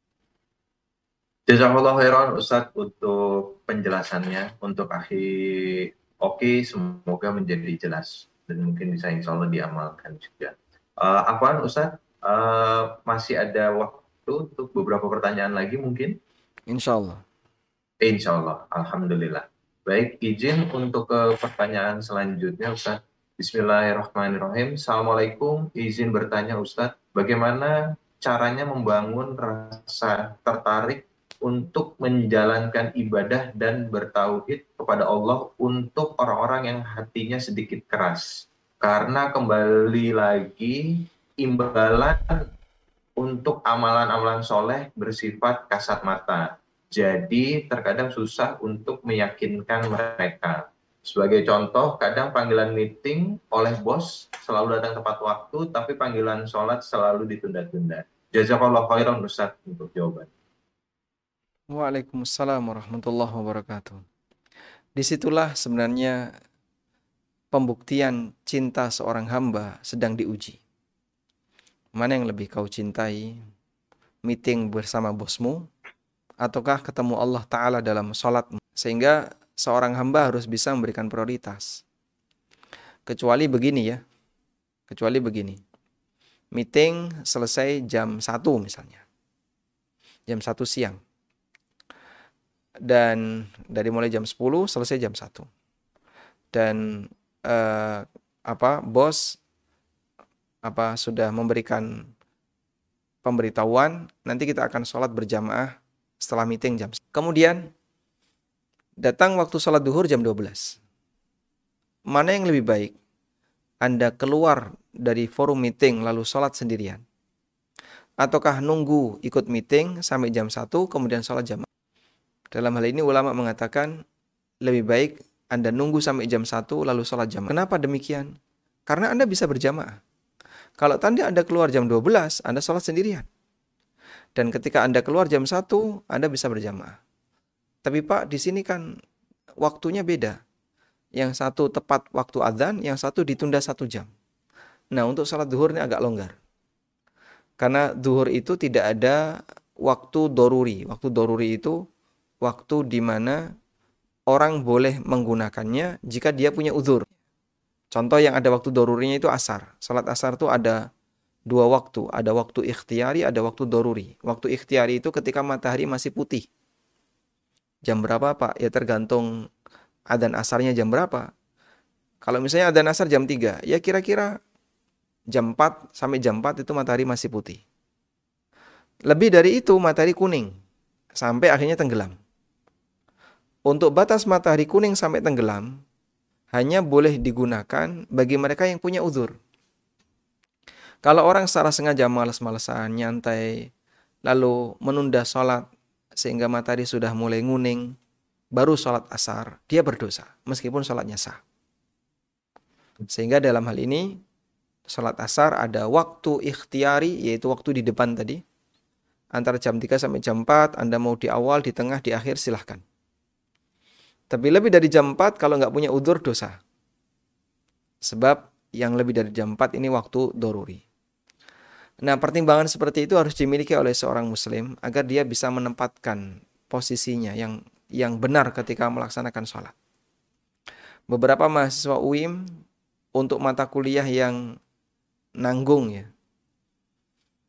Jazakallah khairan Ustaz untuk penjelasannya untuk akhir Oke, semoga menjadi jelas dan mungkin bisa insya Allah diamalkan juga. Uh, Afwan, Ustaz, uh, masih ada waktu untuk beberapa pertanyaan lagi mungkin? Insya Allah. Insya Allah, Alhamdulillah. Baik, izin untuk ke pertanyaan selanjutnya, Ustaz. Bismillahirrahmanirrahim. Assalamualaikum, izin bertanya Ustaz, bagaimana caranya membangun rasa tertarik untuk menjalankan ibadah dan bertauhid kepada Allah untuk orang-orang yang hatinya sedikit keras. Karena kembali lagi imbalan untuk amalan-amalan soleh bersifat kasat mata. Jadi terkadang susah untuk meyakinkan mereka. Sebagai contoh, kadang panggilan meeting oleh bos selalu datang tepat waktu, tapi panggilan sholat selalu ditunda-tunda. Jazakallah khairan Ustaz untuk jawaban. Waalaikumsalam warahmatullahi wabarakatuh. Di situlah sebenarnya pembuktian cinta seorang hamba sedang diuji. Mana yang lebih kau cintai? Meeting bersama bosmu? Ataukah ketemu Allah Ta'ala dalam sholatmu? Sehingga seorang hamba harus bisa memberikan prioritas. Kecuali begini ya. Kecuali begini. Meeting selesai jam 1 misalnya. Jam 1 siang dan dari mulai jam 10 selesai jam 1. Dan eh, apa bos apa sudah memberikan pemberitahuan nanti kita akan sholat berjamaah setelah meeting jam. Kemudian datang waktu sholat duhur jam 12. Mana yang lebih baik? Anda keluar dari forum meeting lalu sholat sendirian? Ataukah nunggu ikut meeting sampai jam 1 kemudian sholat jamaah? Dalam hal ini ulama mengatakan lebih baik Anda nunggu sampai jam 1 lalu sholat jamaah. Kenapa demikian? Karena Anda bisa berjamaah. Kalau tadi Anda keluar jam 12, Anda sholat sendirian. Dan ketika Anda keluar jam 1, Anda bisa berjamaah. Tapi Pak, di sini kan waktunya beda. Yang satu tepat waktu adzan, yang satu ditunda satu jam. Nah, untuk sholat duhur ini agak longgar. Karena duhur itu tidak ada waktu doruri. Waktu doruri itu waktu di mana orang boleh menggunakannya jika dia punya uzur. Contoh yang ada waktu dorurinya itu asar. Salat asar itu ada dua waktu. Ada waktu ikhtiari, ada waktu doruri. Waktu ikhtiari itu ketika matahari masih putih. Jam berapa Pak? Ya tergantung adan asarnya jam berapa. Kalau misalnya adan asar jam 3, ya kira-kira jam 4 sampai jam 4 itu matahari masih putih. Lebih dari itu matahari kuning sampai akhirnya tenggelam untuk batas matahari kuning sampai tenggelam hanya boleh digunakan bagi mereka yang punya uzur. Kalau orang secara sengaja malas-malesan, nyantai, lalu menunda sholat sehingga matahari sudah mulai nguning, baru sholat asar, dia berdosa meskipun sholatnya sah. Sehingga dalam hal ini, sholat asar ada waktu ikhtiari, yaitu waktu di depan tadi. Antara jam 3 sampai jam 4, Anda mau di awal, di tengah, di akhir, silahkan. Tapi lebih dari jam 4 kalau nggak punya udur dosa. Sebab yang lebih dari jam 4 ini waktu doruri. Nah pertimbangan seperti itu harus dimiliki oleh seorang muslim agar dia bisa menempatkan posisinya yang yang benar ketika melaksanakan sholat. Beberapa mahasiswa UIM untuk mata kuliah yang nanggung ya.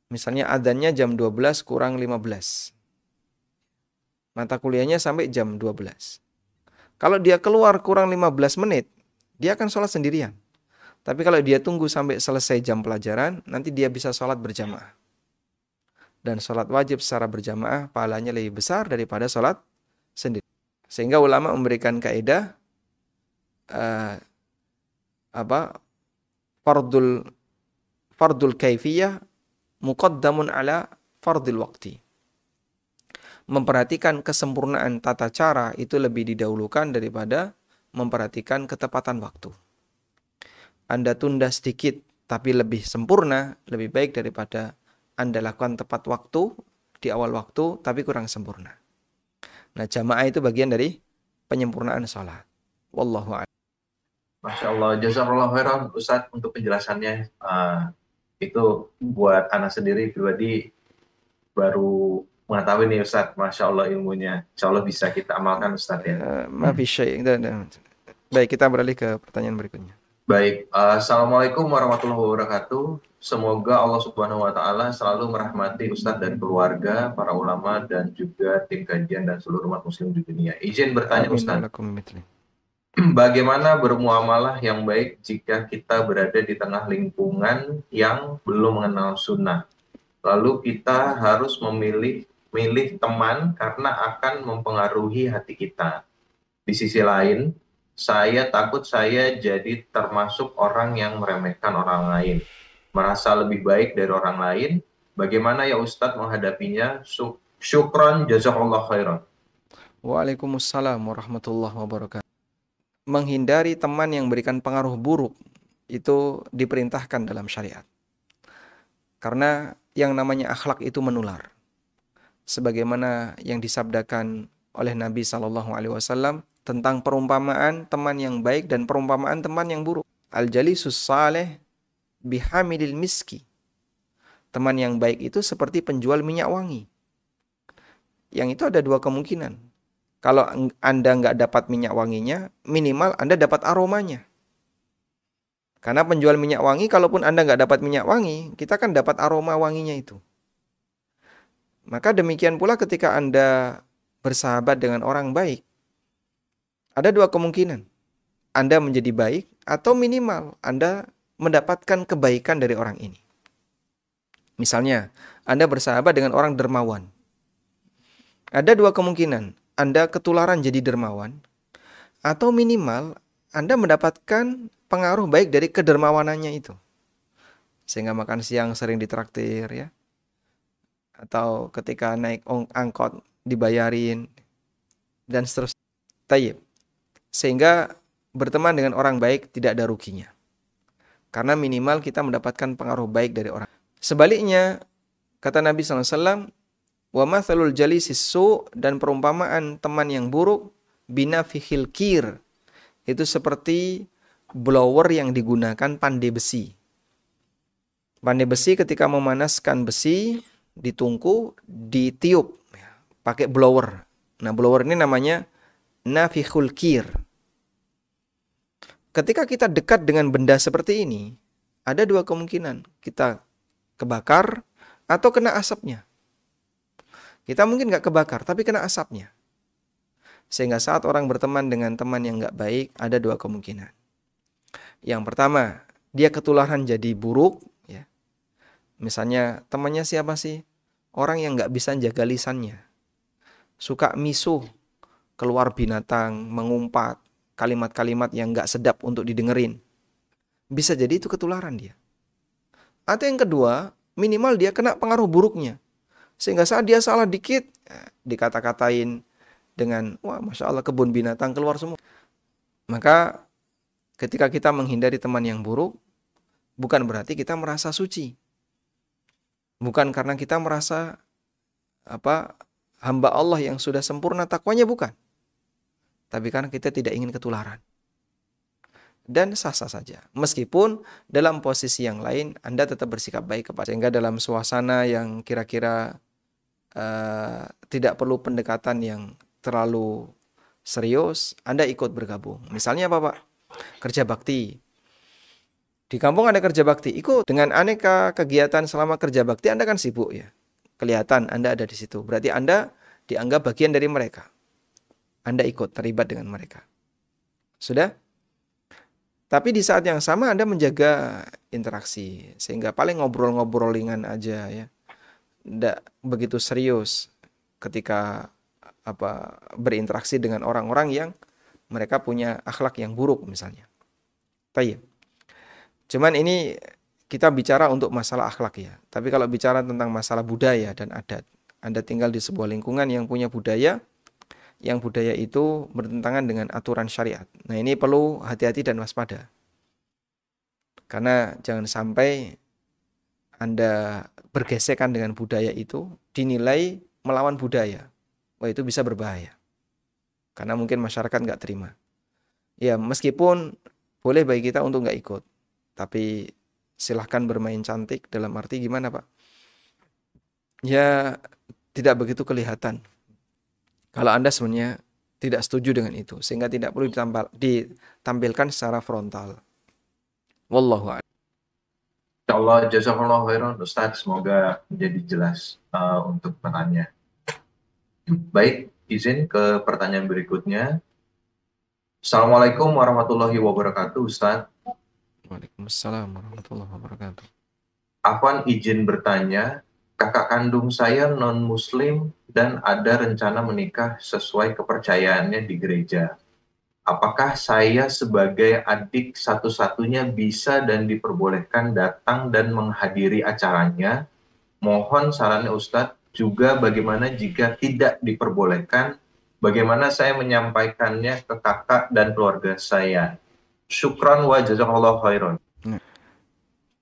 Misalnya adanya jam 12 kurang 15. Mata kuliahnya sampai jam 12. Kalau dia keluar kurang 15 menit, dia akan sholat sendirian. Tapi kalau dia tunggu sampai selesai jam pelajaran, nanti dia bisa sholat berjamaah. Dan sholat wajib secara berjamaah pahalanya lebih besar daripada sholat sendiri. Sehingga ulama memberikan kaidah uh, apa fardul fardul kaifiyah muqaddamun ala fardil waqti. Memperhatikan kesempurnaan tata cara itu lebih didahulukan daripada memperhatikan ketepatan waktu. Anda tunda sedikit tapi lebih sempurna, lebih baik daripada Anda lakukan tepat waktu di awal waktu tapi kurang sempurna. Nah, jamaah itu bagian dari penyempurnaan sholat. Wallahu a'lam. Masya Allah, jazakallah khairan Ustaz untuk penjelasannya. Uh, itu buat anak sendiri pribadi baru mengetahui nih Ustaz, Masya Allah ilmunya. Insya Allah bisa kita amalkan Ustaz ya. Uh, Baik, kita beralih ke pertanyaan berikutnya. Baik, uh, Assalamualaikum warahmatullahi wabarakatuh. Semoga Allah Subhanahu wa Ta'ala selalu merahmati Ustadz dan keluarga, para ulama, dan juga tim kajian dan seluruh umat Muslim di dunia. Izin bertanya, Ustadz. [CLEARS THROAT] Bagaimana bermuamalah yang baik jika kita berada di tengah lingkungan yang belum mengenal sunnah? Lalu kita harus memilih milih teman karena akan mempengaruhi hati kita. Di sisi lain, saya takut saya jadi termasuk orang yang meremehkan orang lain, merasa lebih baik dari orang lain. Bagaimana ya Ustadz menghadapinya? Syukron jazakallah khairan. Waalaikumsalam warahmatullahi wabarakatuh menghindari teman yang memberikan pengaruh buruk itu diperintahkan dalam syariat. Karena yang namanya akhlak itu menular. Sebagaimana yang disabdakan oleh Nabi Shallallahu Alaihi Wasallam tentang perumpamaan teman yang baik dan perumpamaan teman yang buruk. Al jalisus saleh bihamidil miski. Teman yang baik itu seperti penjual minyak wangi. Yang itu ada dua kemungkinan. Kalau Anda nggak dapat minyak wanginya, minimal Anda dapat aromanya. Karena penjual minyak wangi, kalaupun Anda nggak dapat minyak wangi, kita kan dapat aroma wanginya itu. Maka demikian pula ketika Anda bersahabat dengan orang baik, ada dua kemungkinan. Anda menjadi baik atau minimal Anda mendapatkan kebaikan dari orang ini. Misalnya, Anda bersahabat dengan orang dermawan. Ada dua kemungkinan. Anda ketularan jadi dermawan, atau minimal Anda mendapatkan pengaruh baik dari kedermawanannya itu. Sehingga makan siang sering ditraktir ya. Atau ketika naik angkot dibayarin dan seterusnya. Tayyib. Sehingga berteman dengan orang baik tidak ada ruginya. Karena minimal kita mendapatkan pengaruh baik dari orang. Sebaliknya, kata Nabi SAW, Wa mathalul jalisis su dan perumpamaan teman yang buruk bina fihil kir. Itu seperti blower yang digunakan pandai besi. Pandai besi ketika memanaskan besi ditungku, ditiup pakai blower. Nah, blower ini namanya nafihul kir. Ketika kita dekat dengan benda seperti ini, ada dua kemungkinan. Kita kebakar atau kena asapnya. Kita mungkin nggak kebakar, tapi kena asapnya. Sehingga saat orang berteman dengan teman yang nggak baik, ada dua kemungkinan. Yang pertama, dia ketularan jadi buruk. Ya. Misalnya temannya siapa sih? Orang yang nggak bisa jaga lisannya. Suka misuh, keluar binatang, mengumpat, kalimat-kalimat yang nggak sedap untuk didengerin. Bisa jadi itu ketularan dia. Atau yang kedua, minimal dia kena pengaruh buruknya. Sehingga saat dia salah dikit, ya, dikata-katain dengan, wah Masya Allah kebun binatang keluar semua. Maka ketika kita menghindari teman yang buruk, bukan berarti kita merasa suci. Bukan karena kita merasa apa hamba Allah yang sudah sempurna takwanya bukan. Tapi karena kita tidak ingin ketularan. Dan sah-sah saja. Meskipun dalam posisi yang lain Anda tetap bersikap baik kepada sehingga dalam suasana yang kira-kira uh, tidak perlu pendekatan yang terlalu serius, Anda ikut bergabung. Misalnya apa Pak? Kerja bakti. Di kampung ada kerja bakti, ikut. Dengan aneka kegiatan selama kerja bakti Anda kan sibuk ya. Kelihatan Anda ada di situ. Berarti Anda dianggap bagian dari mereka. Anda ikut terlibat dengan mereka. Sudah? Tapi di saat yang sama Anda menjaga interaksi sehingga paling ngobrol-ngobrol ringan aja ya tidak begitu serius ketika apa berinteraksi dengan orang-orang yang mereka punya akhlak yang buruk misalnya. Tayyib. Cuman ini kita bicara untuk masalah akhlak ya. Tapi kalau bicara tentang masalah budaya dan adat, Anda tinggal di sebuah lingkungan yang punya budaya, yang budaya itu bertentangan dengan aturan syariat. Nah ini perlu hati-hati dan waspada. Karena jangan sampai Anda bergesekan dengan budaya itu dinilai melawan budaya. Wah itu bisa berbahaya. Karena mungkin masyarakat nggak terima. Ya meskipun boleh bagi kita untuk nggak ikut. Tapi silahkan bermain cantik dalam arti gimana Pak? Ya tidak begitu kelihatan. Kalau Anda sebenarnya tidak setuju dengan itu sehingga tidak perlu ditampil, ditampilkan secara frontal. Wallahu a'lam. Insyaallah jazakallahu khairan Ustaz, semoga menjadi jelas uh, untuk penanya. Baik, izin ke pertanyaan berikutnya. Assalamualaikum warahmatullahi wabarakatuh, Ustaz. Waalaikumsalam warahmatullahi wabarakatuh. Afwan izin bertanya, kakak kandung saya non-muslim dan ada rencana menikah sesuai kepercayaannya di gereja. Apakah saya sebagai adik satu-satunya bisa dan diperbolehkan datang dan menghadiri acaranya? Mohon sarannya Ustadz, juga bagaimana jika tidak diperbolehkan, bagaimana saya menyampaikannya ke kakak dan keluarga saya? Syukran wa jazakallahu khairan. Nah,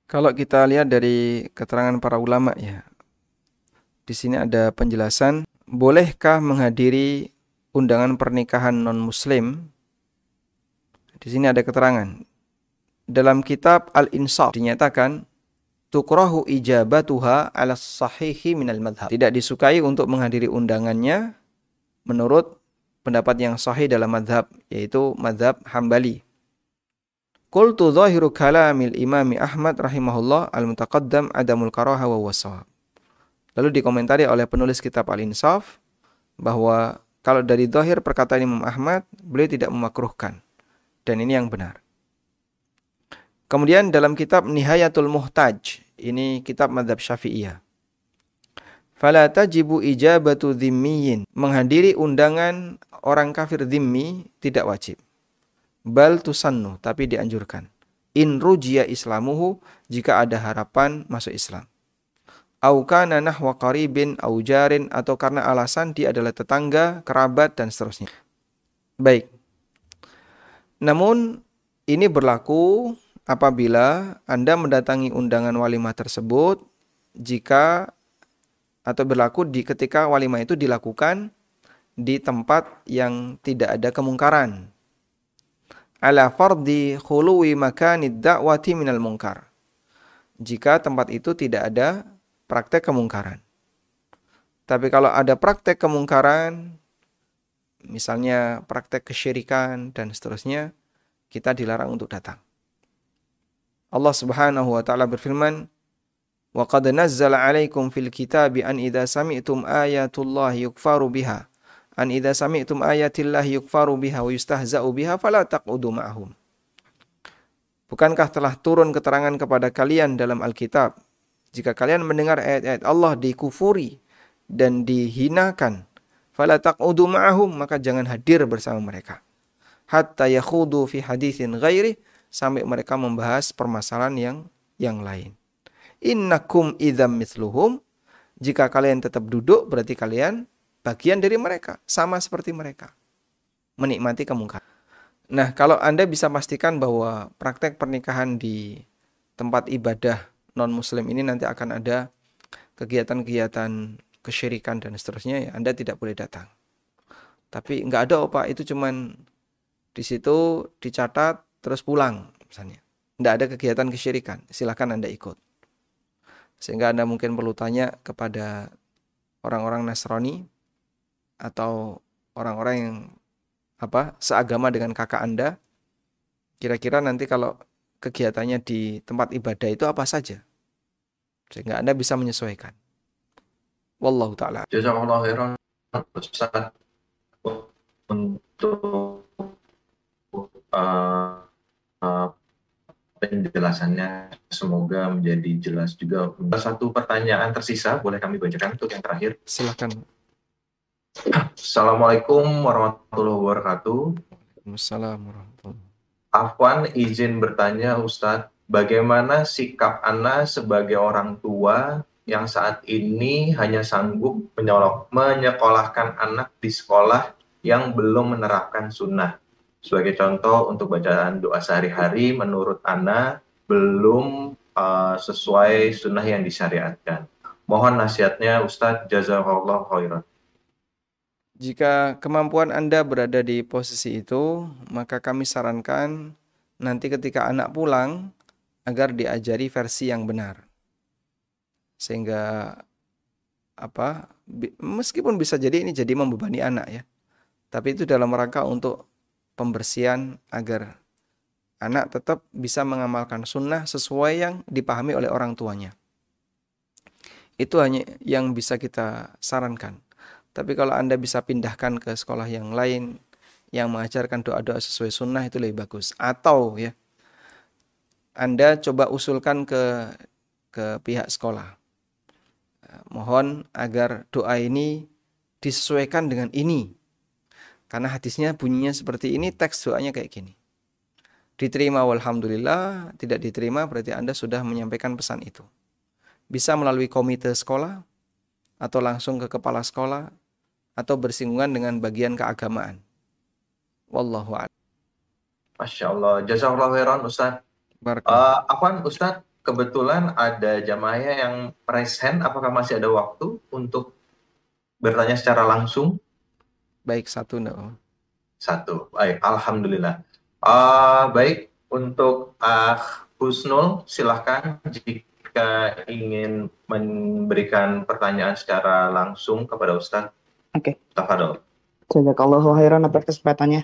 kalau kita lihat dari keterangan para ulama ya, di sini ada penjelasan, bolehkah menghadiri undangan pernikahan non-muslim? Di sini ada keterangan. Dalam kitab Al-Insaf dinyatakan, tukrahu ijabatuha ala sahihi minal madhab. Tidak disukai untuk menghadiri undangannya menurut pendapat yang sahih dalam madhab, yaitu madhab hambali. Qultu zahiru kalamil imami Ahmad rahimahullah al-mutaqaddam adamul karaha wa wasawab. Lalu dikomentari oleh penulis kitab Al-Insaf bahwa kalau dari zahir perkataan Imam Ahmad, beliau tidak memakruhkan. Dan ini yang benar. Kemudian dalam kitab Nihayatul Muhtaj, ini kitab madhab syafi'iyah. Fala tajibu ijabatu dhimmiyin. Menghadiri undangan orang kafir dhimmi tidak wajib bal tusannu tapi dianjurkan in rujiya islamuhu jika ada harapan masuk Islam au kana nahwa qaribin au jarin atau karena alasan dia adalah tetangga, kerabat dan seterusnya. Baik. Namun ini berlaku apabila Anda mendatangi undangan walimah tersebut jika atau berlaku di ketika walimah itu dilakukan di tempat yang tidak ada kemungkaran ala fardi khuluwi makanid da'wati minal munkar. Jika tempat itu tidak ada praktek kemungkaran. Tapi kalau ada praktek kemungkaran, misalnya praktek kesyirikan dan seterusnya, kita dilarang untuk datang. Allah Subhanahu wa taala berfirman, "Wa qad nazzala 'alaikum fil kitabi an idza sami'tum ayatullahi yukfaru biha an idza sami'tum ayatillahi yukfaru biha wa yustahza'u biha fala taq'udu ma'hum. Bukankah telah turun keterangan kepada kalian dalam Alkitab jika kalian mendengar ayat-ayat Allah dikufuri dan dihinakan fala taq'udu ma'hum maka jangan hadir bersama mereka hatta yakhudu fi haditsin ghairi sampai mereka membahas permasalahan yang yang lain. Innakum idzam mithluhum jika kalian tetap duduk berarti kalian bagian dari mereka, sama seperti mereka. Menikmati kemungkaran. Nah, kalau Anda bisa pastikan bahwa praktek pernikahan di tempat ibadah non-muslim ini nanti akan ada kegiatan-kegiatan kesyirikan dan seterusnya, ya Anda tidak boleh datang. Tapi nggak ada opa, itu cuman di situ dicatat terus pulang misalnya. Nggak ada kegiatan kesyirikan, silahkan Anda ikut. Sehingga Anda mungkin perlu tanya kepada orang-orang Nasrani atau orang-orang yang apa seagama dengan kakak Anda, kira-kira nanti kalau kegiatannya di tempat ibadah itu apa saja? Sehingga Anda bisa menyesuaikan. Wallahu taala. Jazakallahu khairan Ustaz untuk uh, uh, penjelasannya semoga menjadi jelas juga. Satu pertanyaan tersisa boleh kami bacakan untuk yang terakhir. Silakan. Assalamualaikum warahmatullahi wabarakatuh. Assalamualaikum. Afwan izin bertanya Ustadz, bagaimana sikap Anda sebagai orang tua yang saat ini hanya sanggup menyolok, menyekolahkan anak di sekolah yang belum menerapkan sunnah? Sebagai contoh untuk bacaan doa sehari-hari menurut Anda belum uh, sesuai sunnah yang disyariatkan. Mohon nasihatnya Ustadz Jazakallah khairan. Jika kemampuan Anda berada di posisi itu, maka kami sarankan nanti ketika anak pulang agar diajari versi yang benar. Sehingga apa? Meskipun bisa jadi ini jadi membebani anak ya. Tapi itu dalam rangka untuk pembersihan agar anak tetap bisa mengamalkan sunnah sesuai yang dipahami oleh orang tuanya. Itu hanya yang bisa kita sarankan. Tapi kalau Anda bisa pindahkan ke sekolah yang lain yang mengajarkan doa-doa sesuai sunnah itu lebih bagus. Atau ya Anda coba usulkan ke ke pihak sekolah. Mohon agar doa ini disesuaikan dengan ini. Karena hadisnya bunyinya seperti ini, teks doanya kayak gini. Diterima walhamdulillah, tidak diterima berarti Anda sudah menyampaikan pesan itu. Bisa melalui komite sekolah, atau langsung ke kepala sekolah atau bersinggungan dengan bagian keagamaan. Wallahu a'lam. Masya Allah. Jazakallah khairan Ustaz. Uh, Afwan Ustaz, kebetulan ada jamaah yang raise hand. Apakah masih ada waktu untuk bertanya secara langsung? Baik, satu no. Satu. Baik, Alhamdulillah. Uh, baik, untuk uh, Husnul, silahkan jika jika ingin memberikan pertanyaan secara langsung kepada Ustaz. Oke. Okay. Tafadol. Jazakallahu khairan atas kesempatannya.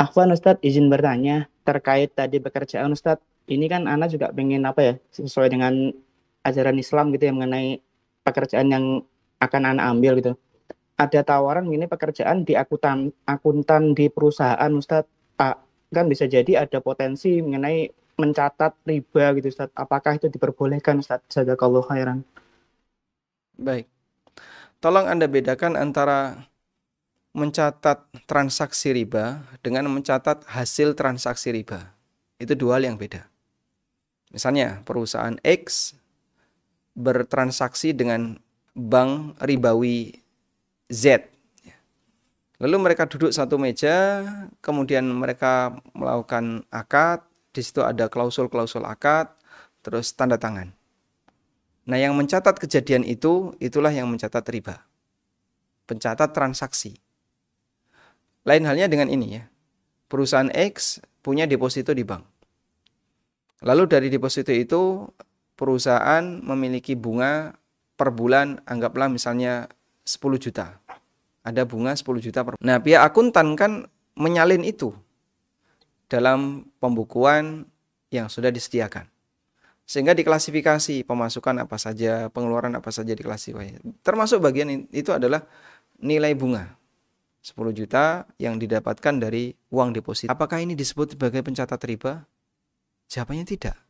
Afwan Ustadz izin bertanya terkait tadi pekerjaan Ustadz. Ini kan Ana juga pengen apa ya sesuai dengan ajaran Islam gitu ya mengenai pekerjaan yang akan Ana ambil gitu. Ada tawaran ini pekerjaan di akuntan akuntan di perusahaan Ustadz. Pak kan bisa jadi ada potensi mengenai mencatat riba gitu Ustaz. Apakah itu diperbolehkan Ustaz? Jazakallahu khairan. Baik. Tolong Anda bedakan antara mencatat transaksi riba dengan mencatat hasil transaksi riba. Itu dua hal yang beda. Misalnya perusahaan X bertransaksi dengan bank ribawi Z. Lalu mereka duduk satu meja, kemudian mereka melakukan akad, di situ ada klausul-klausul akad, terus tanda tangan. Nah, yang mencatat kejadian itu, itulah yang mencatat riba. Pencatat transaksi. Lain halnya dengan ini ya. Perusahaan X punya deposito di bank. Lalu dari deposito itu, perusahaan memiliki bunga per bulan, anggaplah misalnya 10 juta. Ada bunga 10 juta per Nah, pihak akuntan kan menyalin itu dalam pembukuan yang sudah disediakan. Sehingga diklasifikasi pemasukan apa saja, pengeluaran apa saja diklasifikasi. Termasuk bagian itu adalah nilai bunga. 10 juta yang didapatkan dari uang deposito. Apakah ini disebut sebagai pencatat riba? Jawabannya tidak.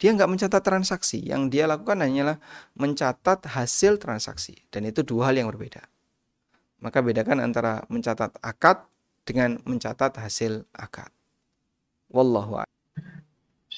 Dia nggak mencatat transaksi. Yang dia lakukan hanyalah mencatat hasil transaksi. Dan itu dua hal yang berbeda. Maka bedakan antara mencatat akad dengan mencatat hasil akad. Wallahu.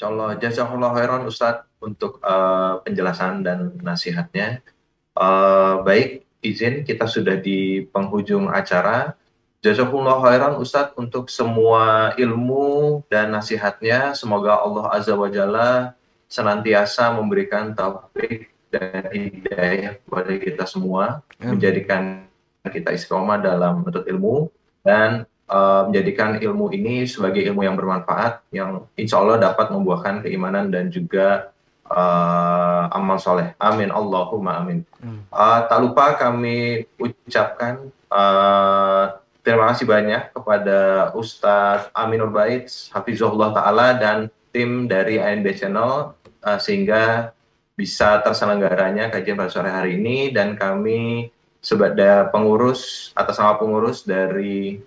Insyaallah jazakallahu khairan Ustaz untuk uh, penjelasan dan nasihatnya. Uh, baik, izin kita sudah di penghujung acara. Jazakumullah khairan Ustadz untuk semua ilmu dan nasihatnya. Semoga Allah Azza wa Jalla senantiasa memberikan taufik dan hidayah kepada kita semua, menjadikan kita istiqomah dalam menuntut ilmu dan uh, menjadikan ilmu ini sebagai ilmu yang bermanfaat yang insya Allah dapat membuahkan keimanan dan juga uh, amal soleh. Amin Allahumma amin. Uh, tak lupa kami ucapkan uh, terima kasih banyak kepada Ustadz Aminur Bait, Hafizullah Ta'ala dan tim dari ANB Channel uh, sehingga bisa terselenggaranya kajian pada sore hari ini dan kami sebagai pengurus atas nama pengurus dari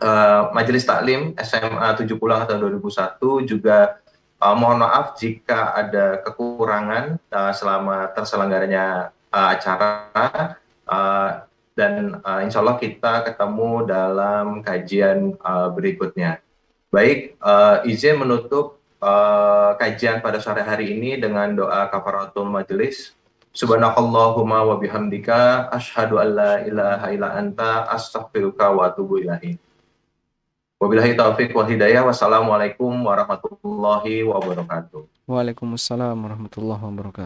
uh, Majelis Taklim SMA 70 tahun 2001 juga uh, mohon maaf jika ada kekurangan uh, selama terselenggaranya uh, acara. Uh, dan uh, insya Allah kita ketemu dalam kajian uh, berikutnya. Baik, uh, izin menutup uh, kajian pada sore hari ini dengan doa kafaratul majelis. Subhanakallahumma wa bihamdika asyhadu an la ilaha illa anta astaghfiruka wa atubu ilahi. Wabillahi taufiq wal hidayah. Wassalamualaikum warahmatullahi wabarakatuh. Waalaikumsalam warahmatullahi wabarakatuh.